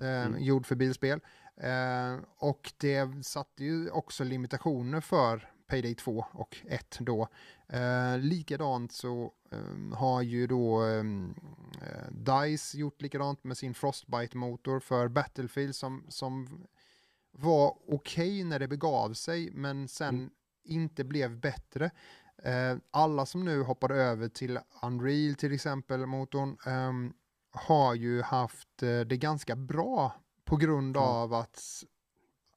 eh, mm. gjord för bilspel. Eh, och det satte ju också limitationer för Payday 2 och 1 då. Eh, likadant så eh, har ju då ehm, eh, DICE gjort likadant med sin Frostbite-motor för Battlefield som, som var okej okay när det begav sig men sen mm. inte blev bättre. Eh, alla som nu hoppar över till Unreal till exempel, motorn, ehm, har ju haft eh, det ganska bra på grund mm. av att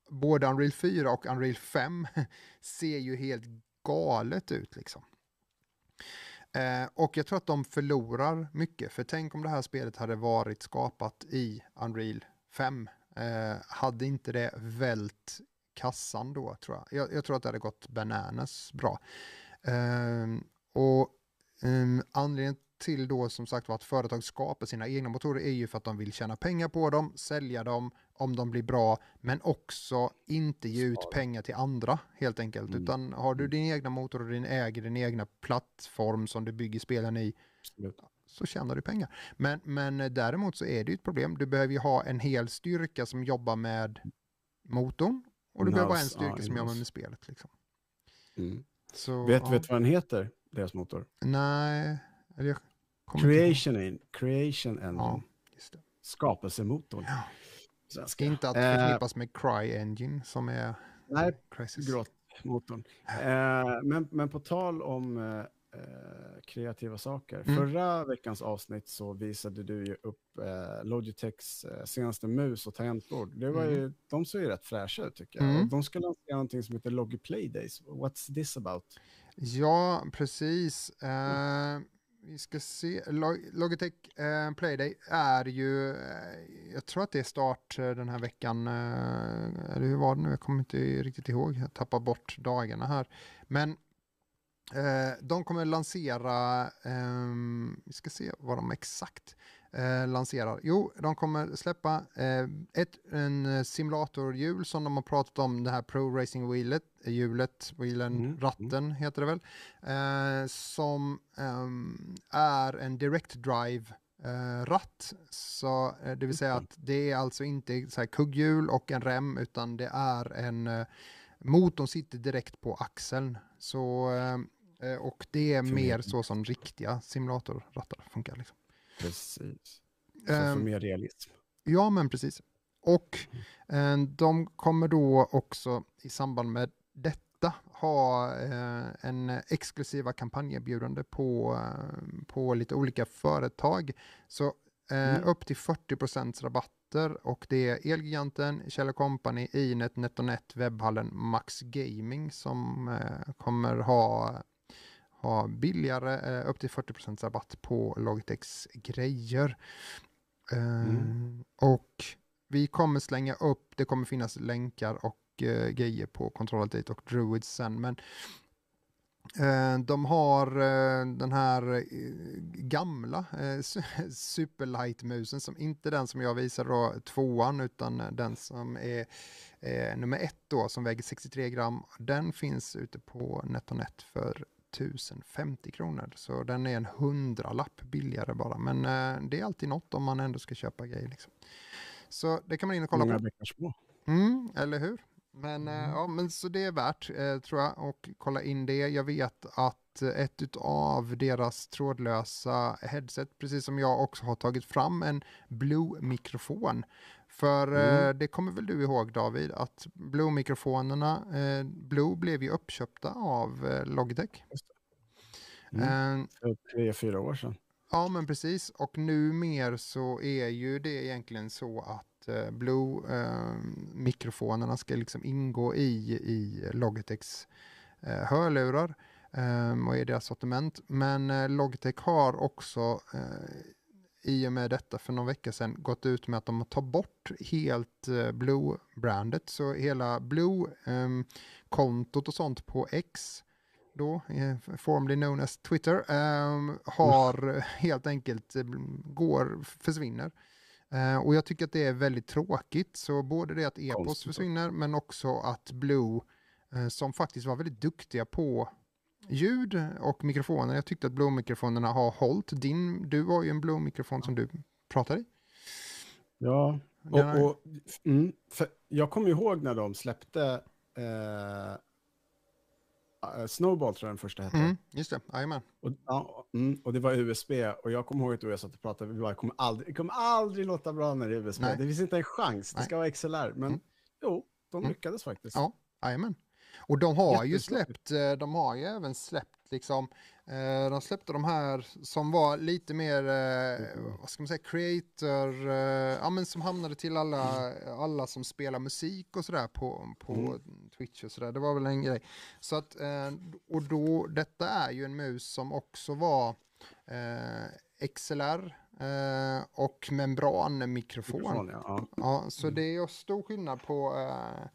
både Unreal 4 och Unreal 5 ser ju helt galet ut liksom. Eh, och jag tror att de förlorar mycket, för tänk om det här spelet hade varit skapat i Unreal 5. Eh, hade inte det vält kassan då, tror jag. Jag, jag tror att det hade gått bananas bra. Eh, och ehm, anledningen till då som sagt var att företag skapar sina egna motorer är ju för att de vill tjäna pengar på dem, sälja dem om de blir bra, men också inte ge ut pengar till andra helt enkelt. Mm. Utan har du mm. din egna motor och din äger din egna plattform som du bygger spelen i, så tjänar du pengar. Men, men däremot så är det ju ett problem. Du behöver ju ha en hel styrka som jobbar med motorn och du behöver ha en styrka som jobbar med spelet. Liksom. Mm. Så, vet du ja. vad den heter, deras motor? Nej, Creation, Creation Engine. Ja, Skapelsemotorn. Ja. Svenska. Inte att förknippas eh, med Cry Engine som är Nej, gråtmotorn. Eh, men, men på tal om eh, eh, kreativa saker. Mm. Förra veckans avsnitt så visade du ju upp eh, Logitechs eh, senaste mus och tangentbord. Det var ju, mm. De ser ju rätt fräscha ut tycker jag. Mm. de ska lansera någonting som heter Logi Playdays. What's this about? Ja, precis. Mm vi ska se, Logitech eh, Playday är ju, eh, jag tror att det är start eh, den här veckan, eh, eller hur var det nu, jag kommer inte riktigt ihåg, jag tappar bort dagarna här. Men eh, de kommer lansera, ehm, vi ska se vad de exakt eh, lanserar. Jo, de kommer släppa ett, en simulatorhjul som de har pratat om, det här Pro Racing Wheelet, hjulet, wheelen, mm, mm. ratten heter det väl, eh, som eh, är en direct drive eh, ratt. Så, eh, det vill säga att det är alltså inte så här kugghjul och en rem utan det är en eh, motorn sitter direkt på axeln. Så, eh, och det är mer så som riktiga simulatorrattar funkar. Liksom. Precis. Så för Ehm, mer realism. Ja, men precis. Och eh, de kommer då också i samband med detta ha eh, en exklusiva kampanjerbjudande på, eh, på lite olika företag. Så eh, Mm. upp till 40% rabatter och det är Elgiganten, Kjell Company, Inet, NetOnNet, Webbhallen, Max Gaming som eh, kommer ha ha billigare, eh, upp till 40% rabatt på Logitechs grejer. Eh, Mm. Och vi kommer slänga upp, det kommer finnas länkar och eh, grejer på Control och Druids sen, men de har den här gamla su- Superlight-musen, som inte den som jag visar då, tvåan, utan den som är nummer ett då, som väger 63 gram. Den finns ute på NetOnNet för 1050 kronor, så den är en hundralapp billigare bara, men eh, det är alltid något om man ändå ska köpa grejer. Liksom. Så det kan man in och kolla Många på. bäckar små. Mm, eller hur? Men, eh, Mm. ja, men så det är värt, eh, tror jag, att kolla in det. Jag vet att eh, ett av deras trådlösa headset, precis som jag också har tagit fram en Blue-mikrofon. För eh, Mm. det kommer väl du ihåg David, att Blue-mikrofonerna, eh, Blue blev ju uppköpta av eh, Logitech. Mm. Eh, För tre, fyra år sedan. Ja, men precis. Och nu mer så är ju det egentligen så att eh, Blue-mikrofonerna ska liksom ingå i, i Logitechs eh, hörlurar eh, och i deras sortiment. Men eh, Logitech har också eh, i och med detta för någon vecka sedan gått ut med att de tar bort helt eh, Blue-brandet. Så hela Blue-kontot och sånt på X då, eh, formerly known as Twitter, ehm, har helt enkelt, eh, går, försvinner. Och jag tycker att det är väldigt tråkigt, så både det att e-post Konstigt. försvinner, men också att Blue, som faktiskt var väldigt duktiga på ljud och mikrofoner, jag tyckte att Blue-mikrofonerna har hållit. Din, du har ju en Blue-mikrofon som du pratar i. Ja, och, och, mm, jag kommer ihåg när de släppte eh, eh, Snowball tror jag den första hette. Mm, just det, jajamän. Och, ja, mm, och det var USB. Och jag kommer ihåg att du och jag satt och pratade. Vi bara, kommer aldrig, det kommer aldrig låta bra när det är USB. Nej. Det finns inte en chans. Det Nej. ska vara XLR. Men Mm. jo, de Mm. lyckades faktiskt. Ja. Jajamän. Och de har ju släppt, eh, de har ju även släppt liksom, eh, de släppte de här som var lite mer, eh, Mm. vad ska man säga, creator, ja men som hamnade till alla, alla som spelar musik och sådär på, på Mm. Twitch och sådär, det var väl en grej. Så att, och då, detta är ju en mus som också var eh, XLR eh, och membranmikrofon. Mikrofon, ja. ja. Så Mm. det är stor skillnad på, eh,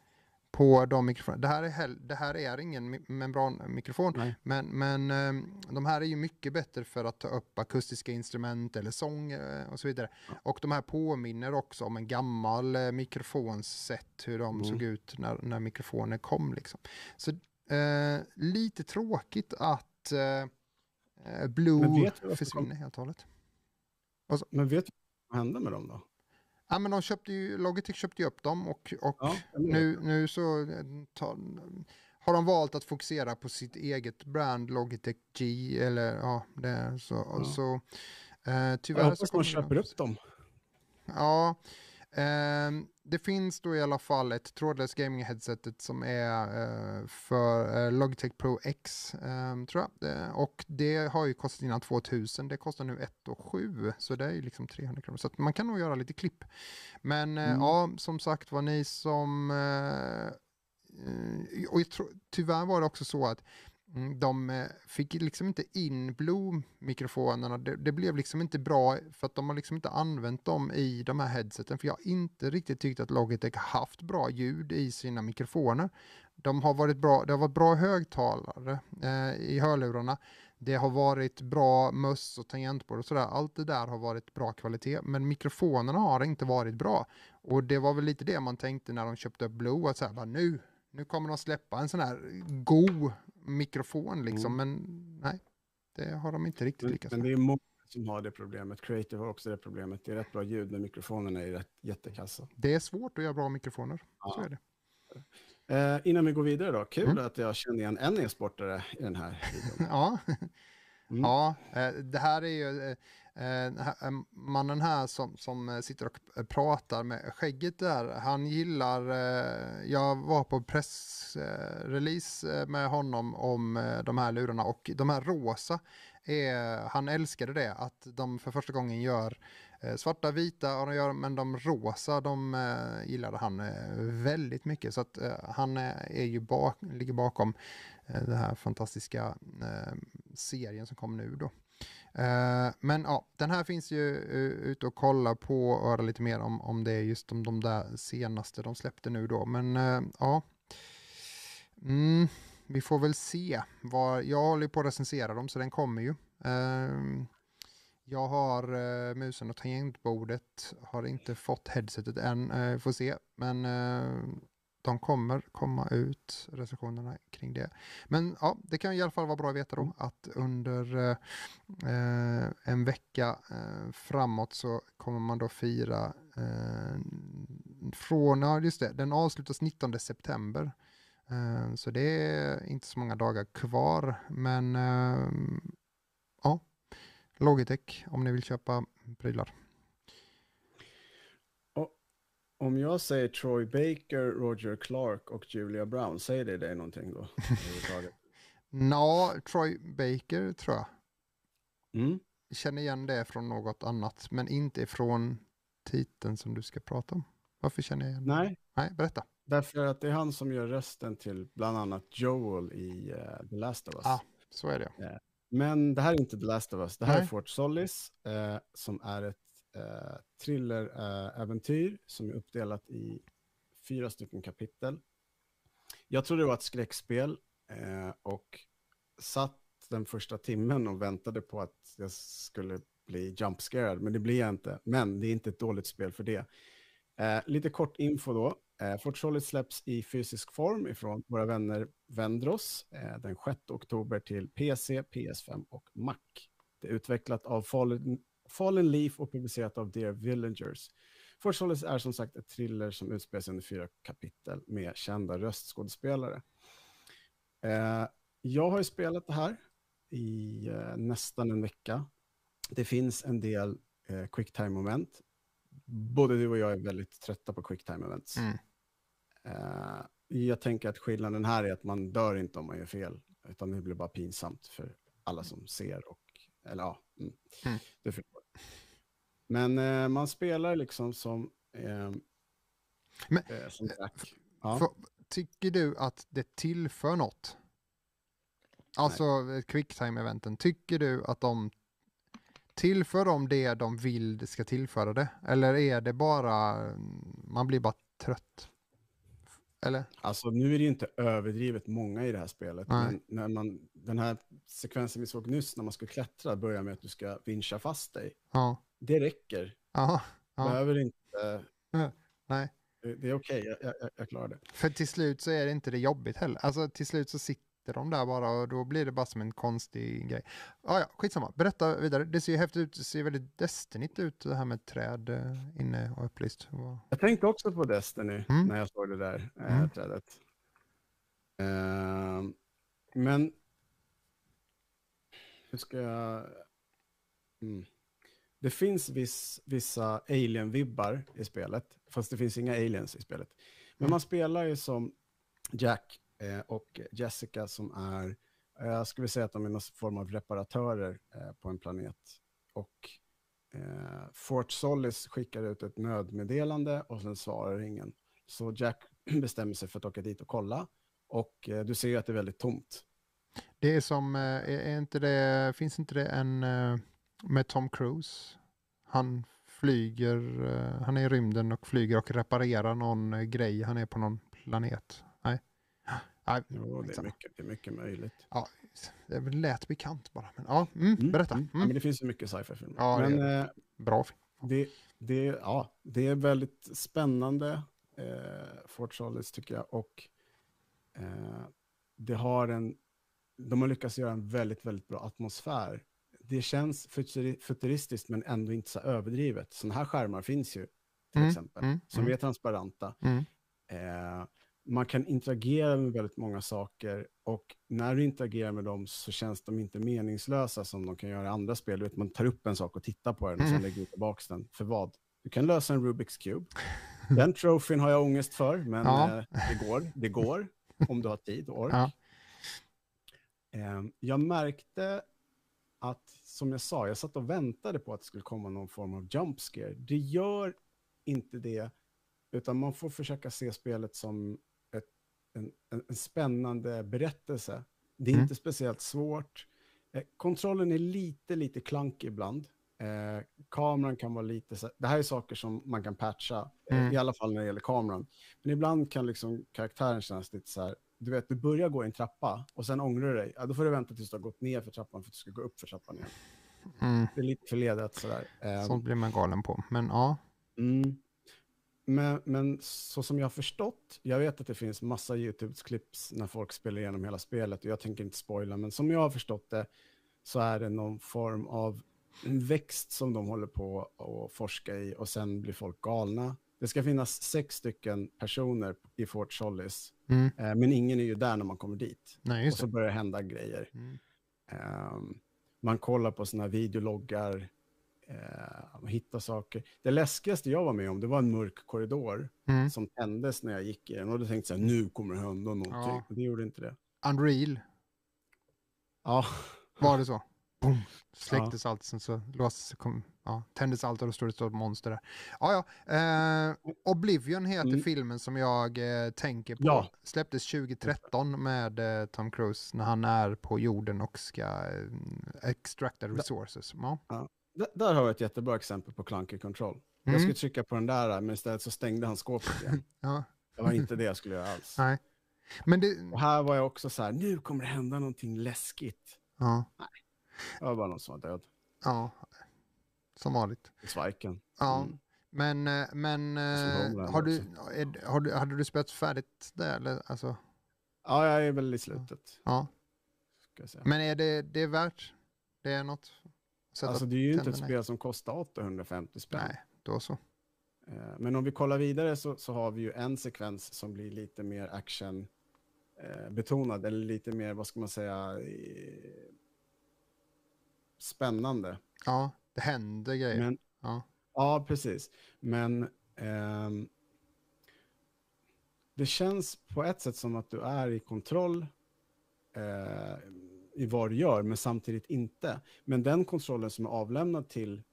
på de mikrofonerna. Det här är, det här är ingen mi- membranmikrofon, Nej. men, men eh, de här är ju mycket bättre för att ta upp akustiska instrument eller sång eh, och så vidare. Ja. Och de här påminner också om en gammal eh, mikrofons sätt hur de Mm. såg ut när, när mikrofoner kom. Liksom. Så eh, lite tråkigt att eh, eh, Blue försvinner helt och hållet. Men vet du vad som hände med dem då? Ja, men de köpte ju, Logitech köpte ju upp dem och, och Ja, nu, nu så eh, tar, har de valt att fokusera på sitt eget brand Logitech G eller ja, det, så, Ja. så eh, tyvärr jag så hoppas man kommer köper upp dem. Ja, ehm, det finns då i alla fall ett trådlöst gaming headsetet som är eh, för eh, Logitech Pro X, ehm, tror jag. Och det har ju kostat innan 2000, det kostar nu 1 7 så det är ju liksom 300 kronor. Så man kan nog göra lite klipp. Men eh, Mm. ja, som sagt var ni som... Eh, eh, och jag tror, tyvärr var det också så att Mm, de eh, fick liksom inte in Blue-mikrofonerna. Det, det blev liksom inte bra för att de har liksom inte använt dem i de här headseten. För jag har inte riktigt tyckt att Logitech haft bra ljud i sina mikrofoner. De har varit bra, det har varit bra högtalare eh, i hörlurarna. Det har varit bra möss och tangentbord och sådär. Allt det där har varit bra kvalitet. Men mikrofonerna har inte varit bra. Och det var väl lite det man tänkte när de köpte upp Blue. Att så här, bara, nu, nu kommer de släppa en sån här god mikrofon liksom. Men nej, det har de inte riktigt Men, lyckats men med. det är många som har det problemet. Creative har också det problemet. Det är rätt bra ljud, men mikrofonerna är rätt jättekassa. Det är svårt att göra bra mikrofoner. Så Ja. är det. Eh, innan vi går vidare då, kul Mm. att jag känner igen en e-sportare i den här videon. Ja, Mm. ja eh, det här är ju, Eh, eh, mannen här som, som eh, sitter och pratar med skägget där, han gillar, jag var på pressrelease med honom om de här lurarna och de här rosa, är, han älskade det, att de för första gången gör svarta, vita, och de gör, men de rosa, de gillade han väldigt mycket. Så att han är ju bak, ligger bakom den här fantastiska serien som kom nu då. Eh, men ja, den här finns ju eh, uh, ute och kolla på och höra lite mer om, om det är just de, de där senaste de släppte nu då. Men eh, ja, mm, vi får väl se. Var, jag håller på att recensera dem så den kommer ju. Ehm, jag har musen och tangentbordet, har inte fått headsetet än, får se. Men de kommer komma ut, recensionerna kring det. Men ja, det kan i alla fall vara bra att veta då att under eh, en vecka eh, framåt så kommer man då fira eh, från, ja just det, den avslutas 19 september. Eh, så det är inte så många dagar kvar, men eh, ja, Logitech om ni vill köpa prylar. Om jag säger Troy Baker, Roger Clark och Julia Brown, säger det dig någonting då? Nå, Troy Baker tror jag. Mm. känner igen det från något annat, men inte från titeln som du ska prata om. Varför känner jag igen det? Nej, Nej, berätta. därför att det är han som gör rösten till bland annat Joel i eh, The Last of Us. Ah. Så är det. Men det här är inte The Last of Us, det här är Nej. Fort Solis eh, som är ett eh, thriller-äventyr eh, som är uppdelat i fyra stycken kapitel. Jag trodde det var ett skräckspel eh, och satt den första timmen och väntade på att jag skulle bli jumpscared, men det blir jag inte. Men det är inte ett dåligt spel för det. Eh, lite kort info då. Eh, Fort Solid släpps i fysisk form ifrån våra vänner Vendros eh, den 6 oktober till PC, PS5 och Mac. Det är utvecklat av Fallen, Fallen Leaf och publicerat av Dear Villagers. Solid är som sagt ett thriller som utspelar sig under fyra kapitel med kända röstskådespelare. Eh, jag har ju spelat det här i eh, nästan en vecka. Det finns en del eh, quicktime-moment. Både du och jag är väldigt trötta på quicktime-events. Mm. Eh, jag tänker att skillnaden här är att man dör inte om man gör fel, utan det blir bara pinsamt för alla som ser och, eller ja, mm, Mm. Men eh, man spelar liksom som, eh, Men- eh, som Jack. Ja. För, tycker du att det tillför något? Alltså quicktime-eventen, tycker du att de tillför de det de vill ska tillföra det? Eller är det bara, man blir bara trött? Eller? Alltså nu är det ju inte överdrivet många i det här spelet, Nej. men när man, den här sekvensen vi såg nyss när man ska klättra börjar med att du ska vincha fast dig. Ja. Det räcker. Ja. behöver inte, Nej. det, är okej, jag, jag, jag klarar det. För till slut så är det inte det jobbigt heller. Alltså till slut så sitter de där bara och då blir det bara som en konstig grej. Ah, ja, skitsamma. Berätta vidare. Det ser ju häftigt ut. Det ser väldigt Destinigt ut det här med träd eh, inne och upplyst. Jag tänkte också på Destiny Mm. när jag såg det där eh, Mm. trädet. Ehm, men hur ska jag... Mm. Det finns viss, vissa alien-vibbar i spelet, fast det finns inga aliens i spelet. Men Mm. man spelar ju som Jack eh, och Jessica som är, eh, jag skulle säga att de är någon form av reparatörer eh, på en planet. Och eh, Fort Solis skickar ut ett nödmeddelande och sen svarar ingen. Så Jack bestämmer sig för att åka dit och kolla. Och du ser ju att det är väldigt tomt. Det är som, är, inte det, finns inte det en med Tom Cruise? Han flyger, han är i rymden och flyger och reparerar någon grej. Han är på någon planet. Nej. Jo, det, är mycket, det är mycket möjligt. Ja, det lät bekant bara. Men, ja, mm, Mm, berätta. mm. Ja, Mm, men det finns ju mycket sci-fi-filmer. Ja, det men gör eh, bra film. det, det, ja, det är väldigt spännande, eh, Fort Solis tycker jag. Och eh, det har en, de har lyckats göra en väldigt, väldigt bra atmosfär. Det känns futuri- futuristiskt men ändå inte så överdrivet. Sådana här skärmar finns ju till Mm, exempel, mm, som är transparenta. Eh, man kan interagera med väldigt många saker och när du interagerar med dem så känns de inte meningslösa som de kan göra i andra spel. Du vet, man tar upp en sak och tittar på den och sen Mm. lägger du tillbaka den. För vad? Du kan lösa en Rubiks Cube. Den trofén har jag ångest för, men Ja. eh, det går. Det går om du har tid och ork. Ja. Eh, jag märkte att, som jag sa, jag satt och väntade på att det skulle komma någon form av jump scare. Det gör inte det, utan man får försöka se spelet som en, en, en spännande berättelse. Det är Mm. inte speciellt svårt. Eh, kontrollen är lite, lite klank ibland. Eh, kameran kan vara lite så det här är saker som man kan patcha, eh, Mm. i alla fall när det gäller kameran. Men ibland kan liksom karaktären kännas lite så här, du vet, du börjar gå i en trappa och sen ångrar du dig. Ja, då får du vänta tills du har gått ner för trappan för att du ska gå upp för trappan igen. Mm. Det är lite förledat sådär. Eh, Sånt blir man galen på. Men ja. Mm. Men, men så som jag har förstått, jag vet att det finns massa YouTube-clips när folk spelar igenom hela spelet och jag tänker inte spoila, men som jag har förstått det så är det någon form av en växt som de håller på att forska i och sen blir folk galna. Det ska finnas sex stycken personer i Fort Solis, Mm. eh, men ingen är ju där när man kommer dit. Nej, Och så börjar det hända grejer. Mm. Ehm, man kollar på sina videologgar, man hittar saker. Det läskigaste jag var med om, det var en mörk korridor Mm. som tändes när jag gick i den. Och då tänkte jag, nu kommer det hända någonting. Ja. Och det gjorde inte det. Unreal, Ja, var det så? Boom. Släcktes allt, sen så lås, kom, ja, tändes allt och då stod det ett stort monster där. Ja, ja. Eh, Oblivion heter Mm. filmen som jag eh, tänker på. Ja. Släpptes 2013 med eh, Tom Cruise när han är på jorden och ska eh, extracta resources. Ja. Där har jag ett jättebra exempel på clunky control. Jag Mm. skulle trycka på den där, men istället så stängde han skåpet igen. Ja. Det var inte det jag skulle göra alls. Nej. Men det, Och här var jag också så här, nu kommer det hända någonting läskigt. ja, Det var bara någon som var död ja, som vanligt. i sviken. Ja. Mm. Men, eh, men eh, har du, är, har du, hade du spelat färdigt det? Eller? Alltså, Ja, jag är väl i slutet. ja. Jag. Men är det, det är värt? Det är något? Sätta Alltså det är ju inte ett spel som kostar 850 spänn. Nej, då så. Eh, Men om vi kollar vidare så, så har vi ju en sekvens som blir lite mer action eh, betonad eller lite mer, vad ska man säga, spännande. Ja, det händer grejer. Men, Ja. ja, precis. Men ehm, det känns på ett sätt som att du är i kontroll eh, i vad du gör, men samtidigt inte. Men den kontrollen som är avlämnad till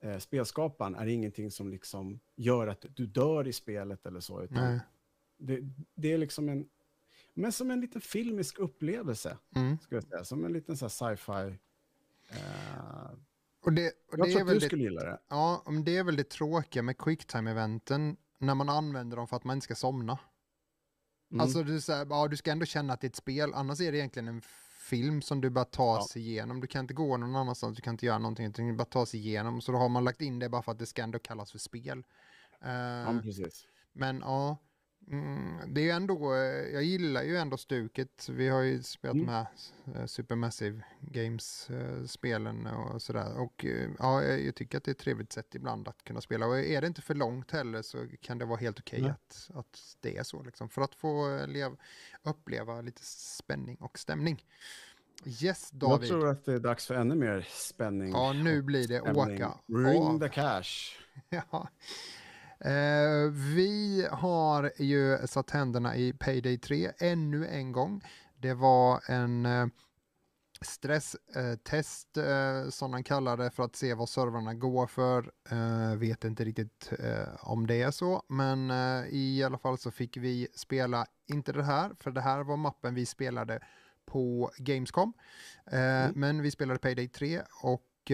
eh, spelskaparen är ingenting som liksom gör att du dör i spelet eller så, utan det, det är liksom en, men som en liten filmisk upplevelse, Mm. ska jag säga. Som en liten sci-fi. Eh, Och det, och jag det tror att du skulle gilla det. ja, men det är väl det tråkiga med quicktime-eventen när man använder dem för att man inte ska somna. Mm. Alltså du, så här, ja, du ska ändå känna att det är ett spel, annars är det egentligen en film som du bara tar Ja. sig igenom. Du kan inte gå någon annanstans, du kan inte göra någonting, utan du bara ta sig igenom. Så då har man lagt in det bara för att det ska ändå kallas för spel. Eh, ja, men precis. Men ja, mm, det är ju ändå, eh, jag gillar ju ändå stuket. Vi har ju spelat Mm. de här eh, Supermassive Games-spelen och sådär. Och eh, ja, jag jag tycker att det är ett trevligt sätt ibland att kunna spela. Och är det inte för långt heller så kan det vara helt okej Nej. att, att det är så. Liksom, för att få eh, lev, uppleva lite spänning och stämning. Yes, Jag David. tror att det är dags för ännu mer spänning. Ja, nu blir det åka Ring av. the cash. Ja. Eh, vi har ju satt händerna i Payday 3 ännu en gång. Det var en eh, stresstest eh, som man kallar det för att se vad servrarna går för. Vet inte riktigt om det är så, men i alla fall så fick vi spela, inte det här, för det här var mappen vi spelade på Gamescom. Mm. Men vi spelade Payday 3 och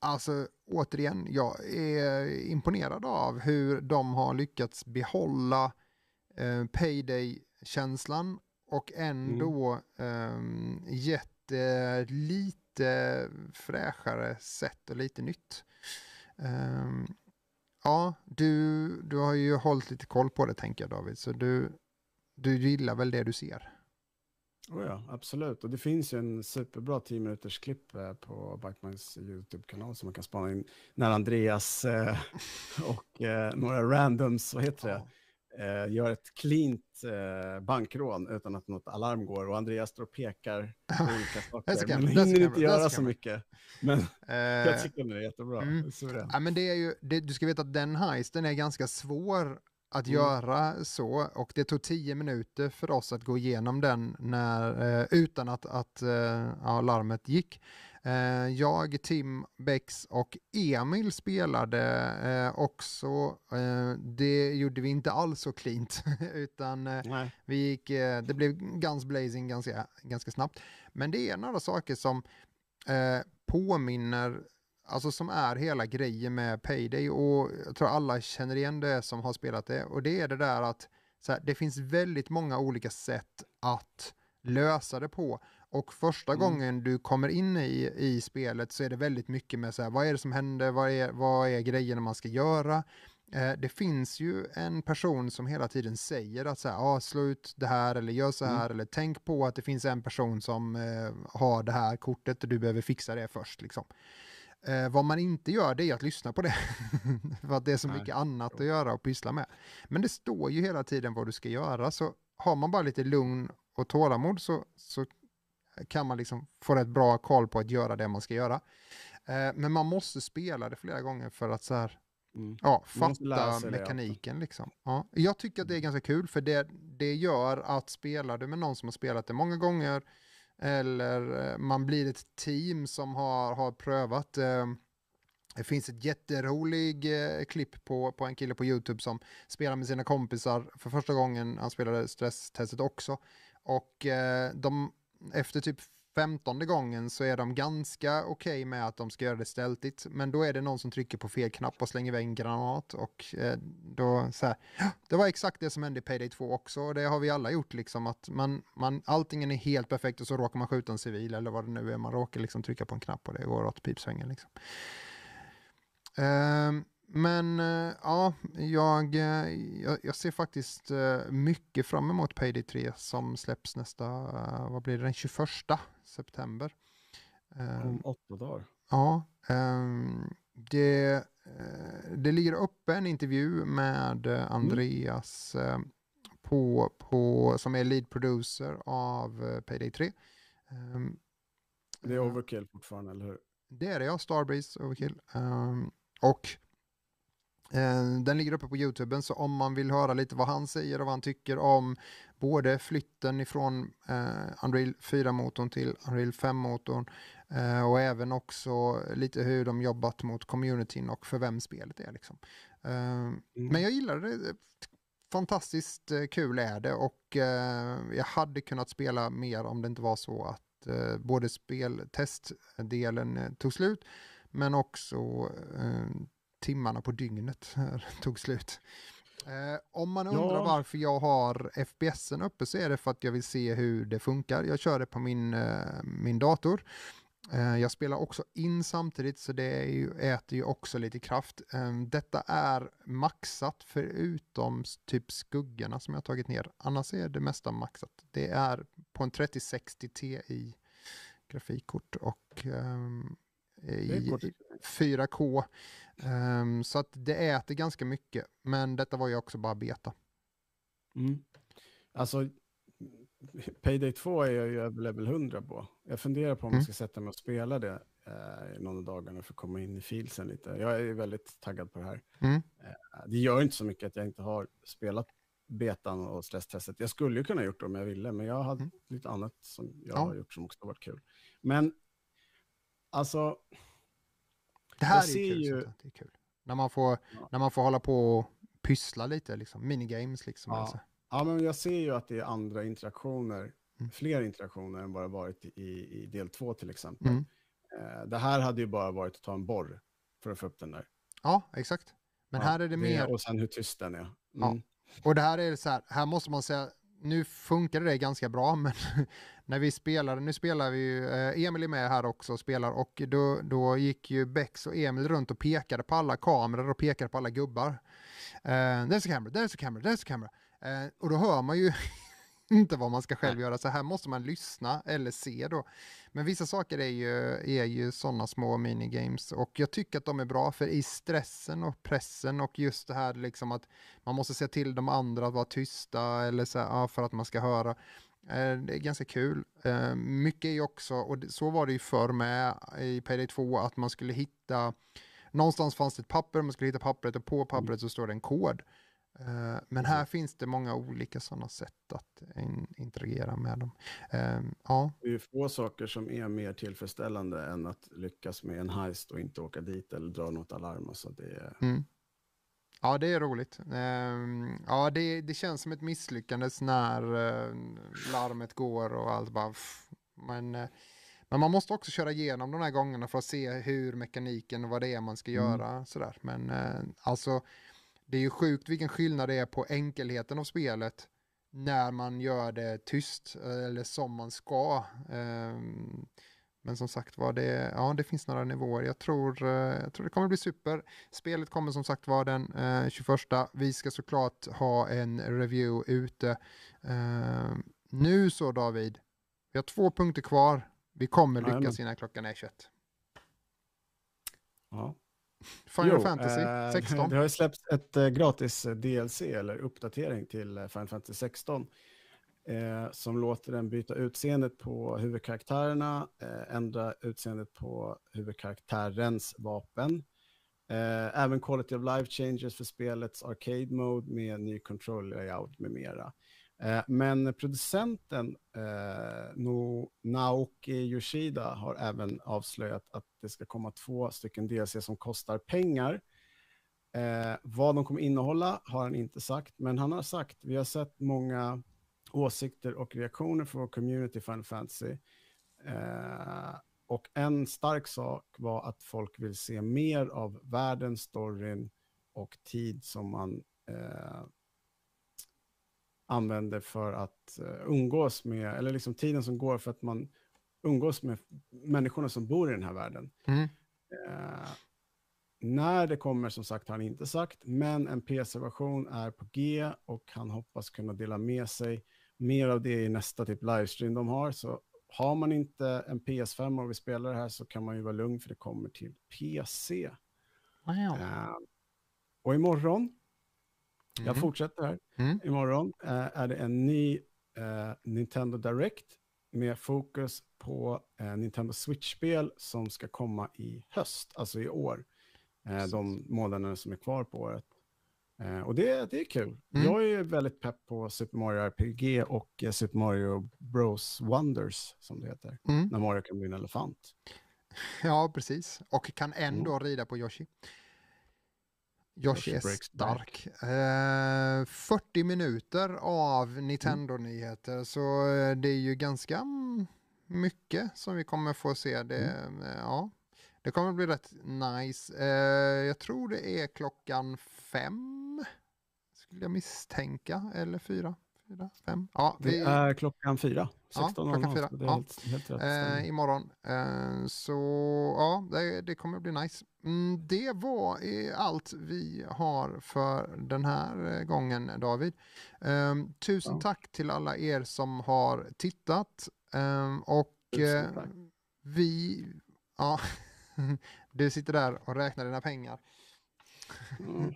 Alltså återigen, jag är imponerad av hur de har lyckats behålla eh, payday-känslan och ändå eh, gett eh, lite fräschare sätt och lite nytt. Eh, ja, du, du har ju hållit lite koll på det tänker jag David, så du, du gillar väl det du ser? Oh ja, absolut. Och det finns ju en superbra 10 minuters klipp eh, på Backmans YouTube-kanal som man kan spana in när Andreas eh, och eh, några randoms, vad heter det, eh, gör ett cleant eh, bankrån utan att något alarm går och Andreas står och pekar på olika saker. men hinner inte göra så mycket. Men Eh, jag tycker den är jättebra. mm. Ja, men det är ju, det, du ska veta att den heisten är ganska svår att Mm. göra så och det tog tio minuter för oss att gå igenom den när, eh, utan att, att eh, ja, larmet gick. Eh, jag, Tim, Bex och Emil spelade eh, också. Eh, det gjorde vi inte alls så cleant utan eh, vi gick, det blev guns blazing ganska, ganska snabbt. Men det är några saker som påminner, alltså som är hela grejen med Payday och jag tror alla känner igen det som har spelat det och det är det där att så här, det finns väldigt många olika sätt att lösa det på och första Mm. gången du kommer in i, i spelet så är det väldigt mycket med så här, vad är det som händer, vad är, vad är grejerna man ska göra. Eh, det finns ju en person som hela tiden säger att så här, ah, slå ut det här eller gör så här eller tänk på att det finns en person som eh, har det här kortet och du behöver fixa det först. Liksom. Eh, vad man inte gör det är att lyssna på det. För att det är så Nej, mycket annat att göra och pyssla med. Men det står ju hela tiden vad du ska göra så har man bara lite lugn och tålamod så, så kan man liksom få rätt bra koll på att göra det man ska göra. Eh, men man måste spela det flera gånger för att så här, Mm. ja, fatta sig det, mekaniken. Liksom. Ja. Jag tycker att det är ganska kul för det, det gör att spelar du med någon som har spelat det många gånger eller eh, man blir ett team som har, har prövat ehm, det finns ett jätterolig eh, klipp på, på en kille på YouTube som spelar med sina kompisar för första gången. Han spelade stresstestet också. Och eh, de, efter typ femtonde gången så är de ganska okej med att de ska göra det stältigt. Men då är det någon som trycker på fel knapp och slänger iväg en granat. Och eh, då så här, det var exakt det som hände i Payday 2 också. Och det har vi alla gjort liksom. Att man, man, allting är helt perfekt och så råkar man skjuta en civil eller vad det nu är. Man råkar liksom trycka på en knapp och det går åt pipsvängen liksom. Ehm, men eh, ja, jag, eh, jag, jag ser faktiskt eh, mycket fram emot Payday 3 som släpps nästa, vad blir det, den 21 september. Om åtta dagar. Ja, ehm, det, det ligger uppe en intervju med eh, Andreas eh, på, på, som är lead producer av Payday 3. Ehm, Det är overkill fortfarande, eller hur? det är det ja, Starbreeze Overkill. Ehm, och den ligger uppe på YouTube, så om man vill höra lite vad han säger och vad han tycker om både flytten ifrån eh, Unreal 4-motorn till Unreal 5-motorn eh, och även också lite hur de jobbat mot communityn och för vem spelet är. Liksom. Ehm, Mm. Men jag gillar det. Fantastiskt eh, kul är det och eh, jag hade kunnat spela mer om det inte var så att eh, både speltestdelen eh, tog slut men också eh, timmarna på dygnet tog slut. Eh, om man undrar Ja. varför jag har FPSen uppe så är det för att jag vill se hur det funkar. Jag kör det på min, eh, min dator. Eh, Jag spelar också in samtidigt så det är ju, äter ju också lite kraft. Eh, Detta är maxat förutom typ skuggorna som jag tagit ner. Annars är det mesta maxat. Det är på en 3060 Ti grafikkort och ehm, i 4K. Ehm, så att det äter ganska mycket. Men detta var ju också bara beta. Mm. Alltså, Payday 2 är jag ju över level 100 på. Jag funderar på om Mm. jag ska sätta mig och spela det eh, någon av dagarna för att komma in i filsen lite. Jag är väldigt taggad på det här. Mm. Eh, det gör inte så mycket att jag inte har spelat betan och stresstestet. Jag skulle ju kunna gjort det om jag ville, men jag hade Mm. lite annat som jag Ja. har gjort som också har varit kul. Men alltså, Det här Jag är ju kul. ju- sånt. Det är kul. När, man får, Ja. när man får hålla på och pyssla lite, liksom. minigames liksom. Ja. Alltså. ja, men jag ser ju att det är andra interaktioner, Mm. fler interaktioner än vad det varit i, i del 2 till exempel. Mm. Eh, det här hade ju bara varit att ta en borr för att få upp den där. Ja, exakt. Men Ja, här är det mer, Och sen hur tyst den är. Ja. Mm. och det här är så här, här måste man säga, nu funkade det ganska bra, men när vi spelade, nu spelar vi ju, eh, Emil är med här också och spelar och då, då gick ju Bex och Emil runt och pekade på alla kameror och pekade på alla gubbar. Eh, uh, there's a camera, there's a camera, there's a camera. Eh, och då hör man ju inte vad man ska själv göra. Så här måste man lyssna eller se då. Men vissa saker är ju, är ju sådana små minigames och jag tycker att de är bra för i stressen och pressen och just det här liksom att man måste se till de andra att vara tysta eller så här, för att man ska höra. Eh, det är ganska kul. Eh, mycket är ju också, och så var det ju förr med i Payday 2, att man skulle hitta, någonstans fanns det ett papper, man skulle hitta pappret och på pappret så står det en kod. Eh, men här finns det många olika sådana sätt att interagera med dem. Ja. Det är få saker som är mer tillfredsställande än att lyckas med en heist och inte åka dit eller dra något alarm. Alltså det är... Mm. Ja, det är roligt. Ehm, ja, det, det känns som ett misslyckande när eh, larmet går och allt bara... Men, eh, men man måste också köra igenom de här gångerna för att se hur mekaniken och vad det är man ska mm. göra. Sådär. Men alltså, det är ju sjukt vilken skillnad det är på enkelheten av spelet när man gör det tyst eller som man ska. Ehm, men som sagt var, det, ja, det finns några nivåer. Jag tror, eh, jag tror det kommer bli super. Spelet kommer som sagt vara den eh, 21. Vi ska såklart ha en review ute. Eh, nu så David, vi har två punkter kvar. Vi kommer lyckas innan klockan är 21. Ja. Final jo, Fantasy 16. Eh, det har ju släppts ett eh, gratis DLC eller uppdatering till eh, Final Fantasy 16 eh, som låter den byta utseendet på huvudkaraktärerna, eh, ändra utseendet på huvudkaraktärens vapen. Eh, även quality of life changes för spelets arcade mode med ny control layout med mera. Eh, men producenten eh, no, Naoki Yoshida har även avslöjat att det ska komma två stycken DLC som kostar pengar. Eh, vad de kommer innehålla har han inte sagt, men han har sagt, vi har sett många åsikter och reaktioner från vår community Final Fantasy. Eh, och en stark sak var att folk vill se mer av världen, storyn och tid som man eh, använder för att eh, umgås med, eller liksom tiden som går för att man umgås med människorna som bor i den här världen. Mm. Eh, när det kommer, som sagt, har han inte sagt, men en PC-version är på G och han hoppas kunna dela med sig mer av det i nästa typ livestream de har. Så har man inte en PS5 och vill spela det här så kan man ju vara lugn för det kommer till PC. Wow. Uh, och imorgon, mm. jag fortsätter här, mm. imorgon uh, är det en ny uh, Nintendo Direct med fokus på Nintendo Switch-spel som ska komma i höst, alltså i år. de månaderna som är kvar på året. Eh, och det, det är kul. Mm. Jag är väldigt pepp på Super Mario RPG och eh, Super Mario Bros Wonders, som det heter. Mm. När Mario kan bli en elefant. Ja, precis. Och kan ändå mm. rida på Yoshi. Yoshi, är stark. Eh, 40 minuter av Nintendo-nyheter, så eh, det är ju ganska mycket som vi kommer få se. Det, mm. ja, det kommer bli rätt nice. Eh, jag tror det är klockan fem, skulle jag misstänka, eller fyra. Fyra, fem. Ja, vi... Det är klockan fyra. 16 ja, klockan fyra. Det är ja. helt, helt rätt. Eh, imorgon. Eh, så ja, det, det, kommer bli nice. Mm, det var allt vi har för den här eh, gången, David. Eh, tusen ja. tack till alla er som har tittat. Ehm, och eh, vi... Ja, du sitter där och räknar dina pengar. Mm.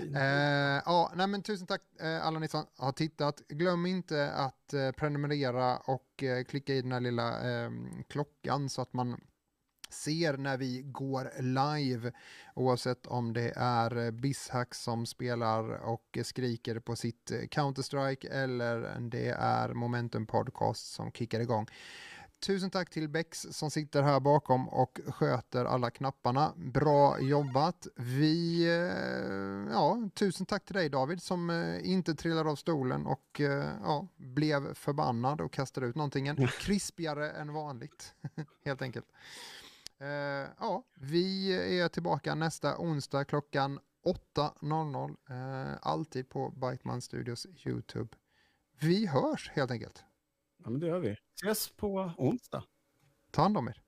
Uh, ja, nej men tusen tack uh, alla ni som har tittat. Glöm inte att uh, prenumerera och klicka i den här lilla klockan så att man ser när vi går live oavsett om det är Bishack som spelar och skriker på sitt Counter-Strike eller det är Momentum Podcast som kickar igång. Tusen tack till Bex som sitter här bakom och sköter alla knapparna. Bra jobbat. Vi, eh, ja, tusen tack till dig David som eh, inte trillade av stolen och eh, ja, blev förbannad och kastade ut någonting krispigare än vanligt. Helt enkelt. Ja, vi är tillbaka nästa onsdag klockan 8.00. Alltid på Biteman Studios YouTube. Vi hörs helt enkelt. Ja, men det gör vi. Ses på onsdag. Ta hand om er.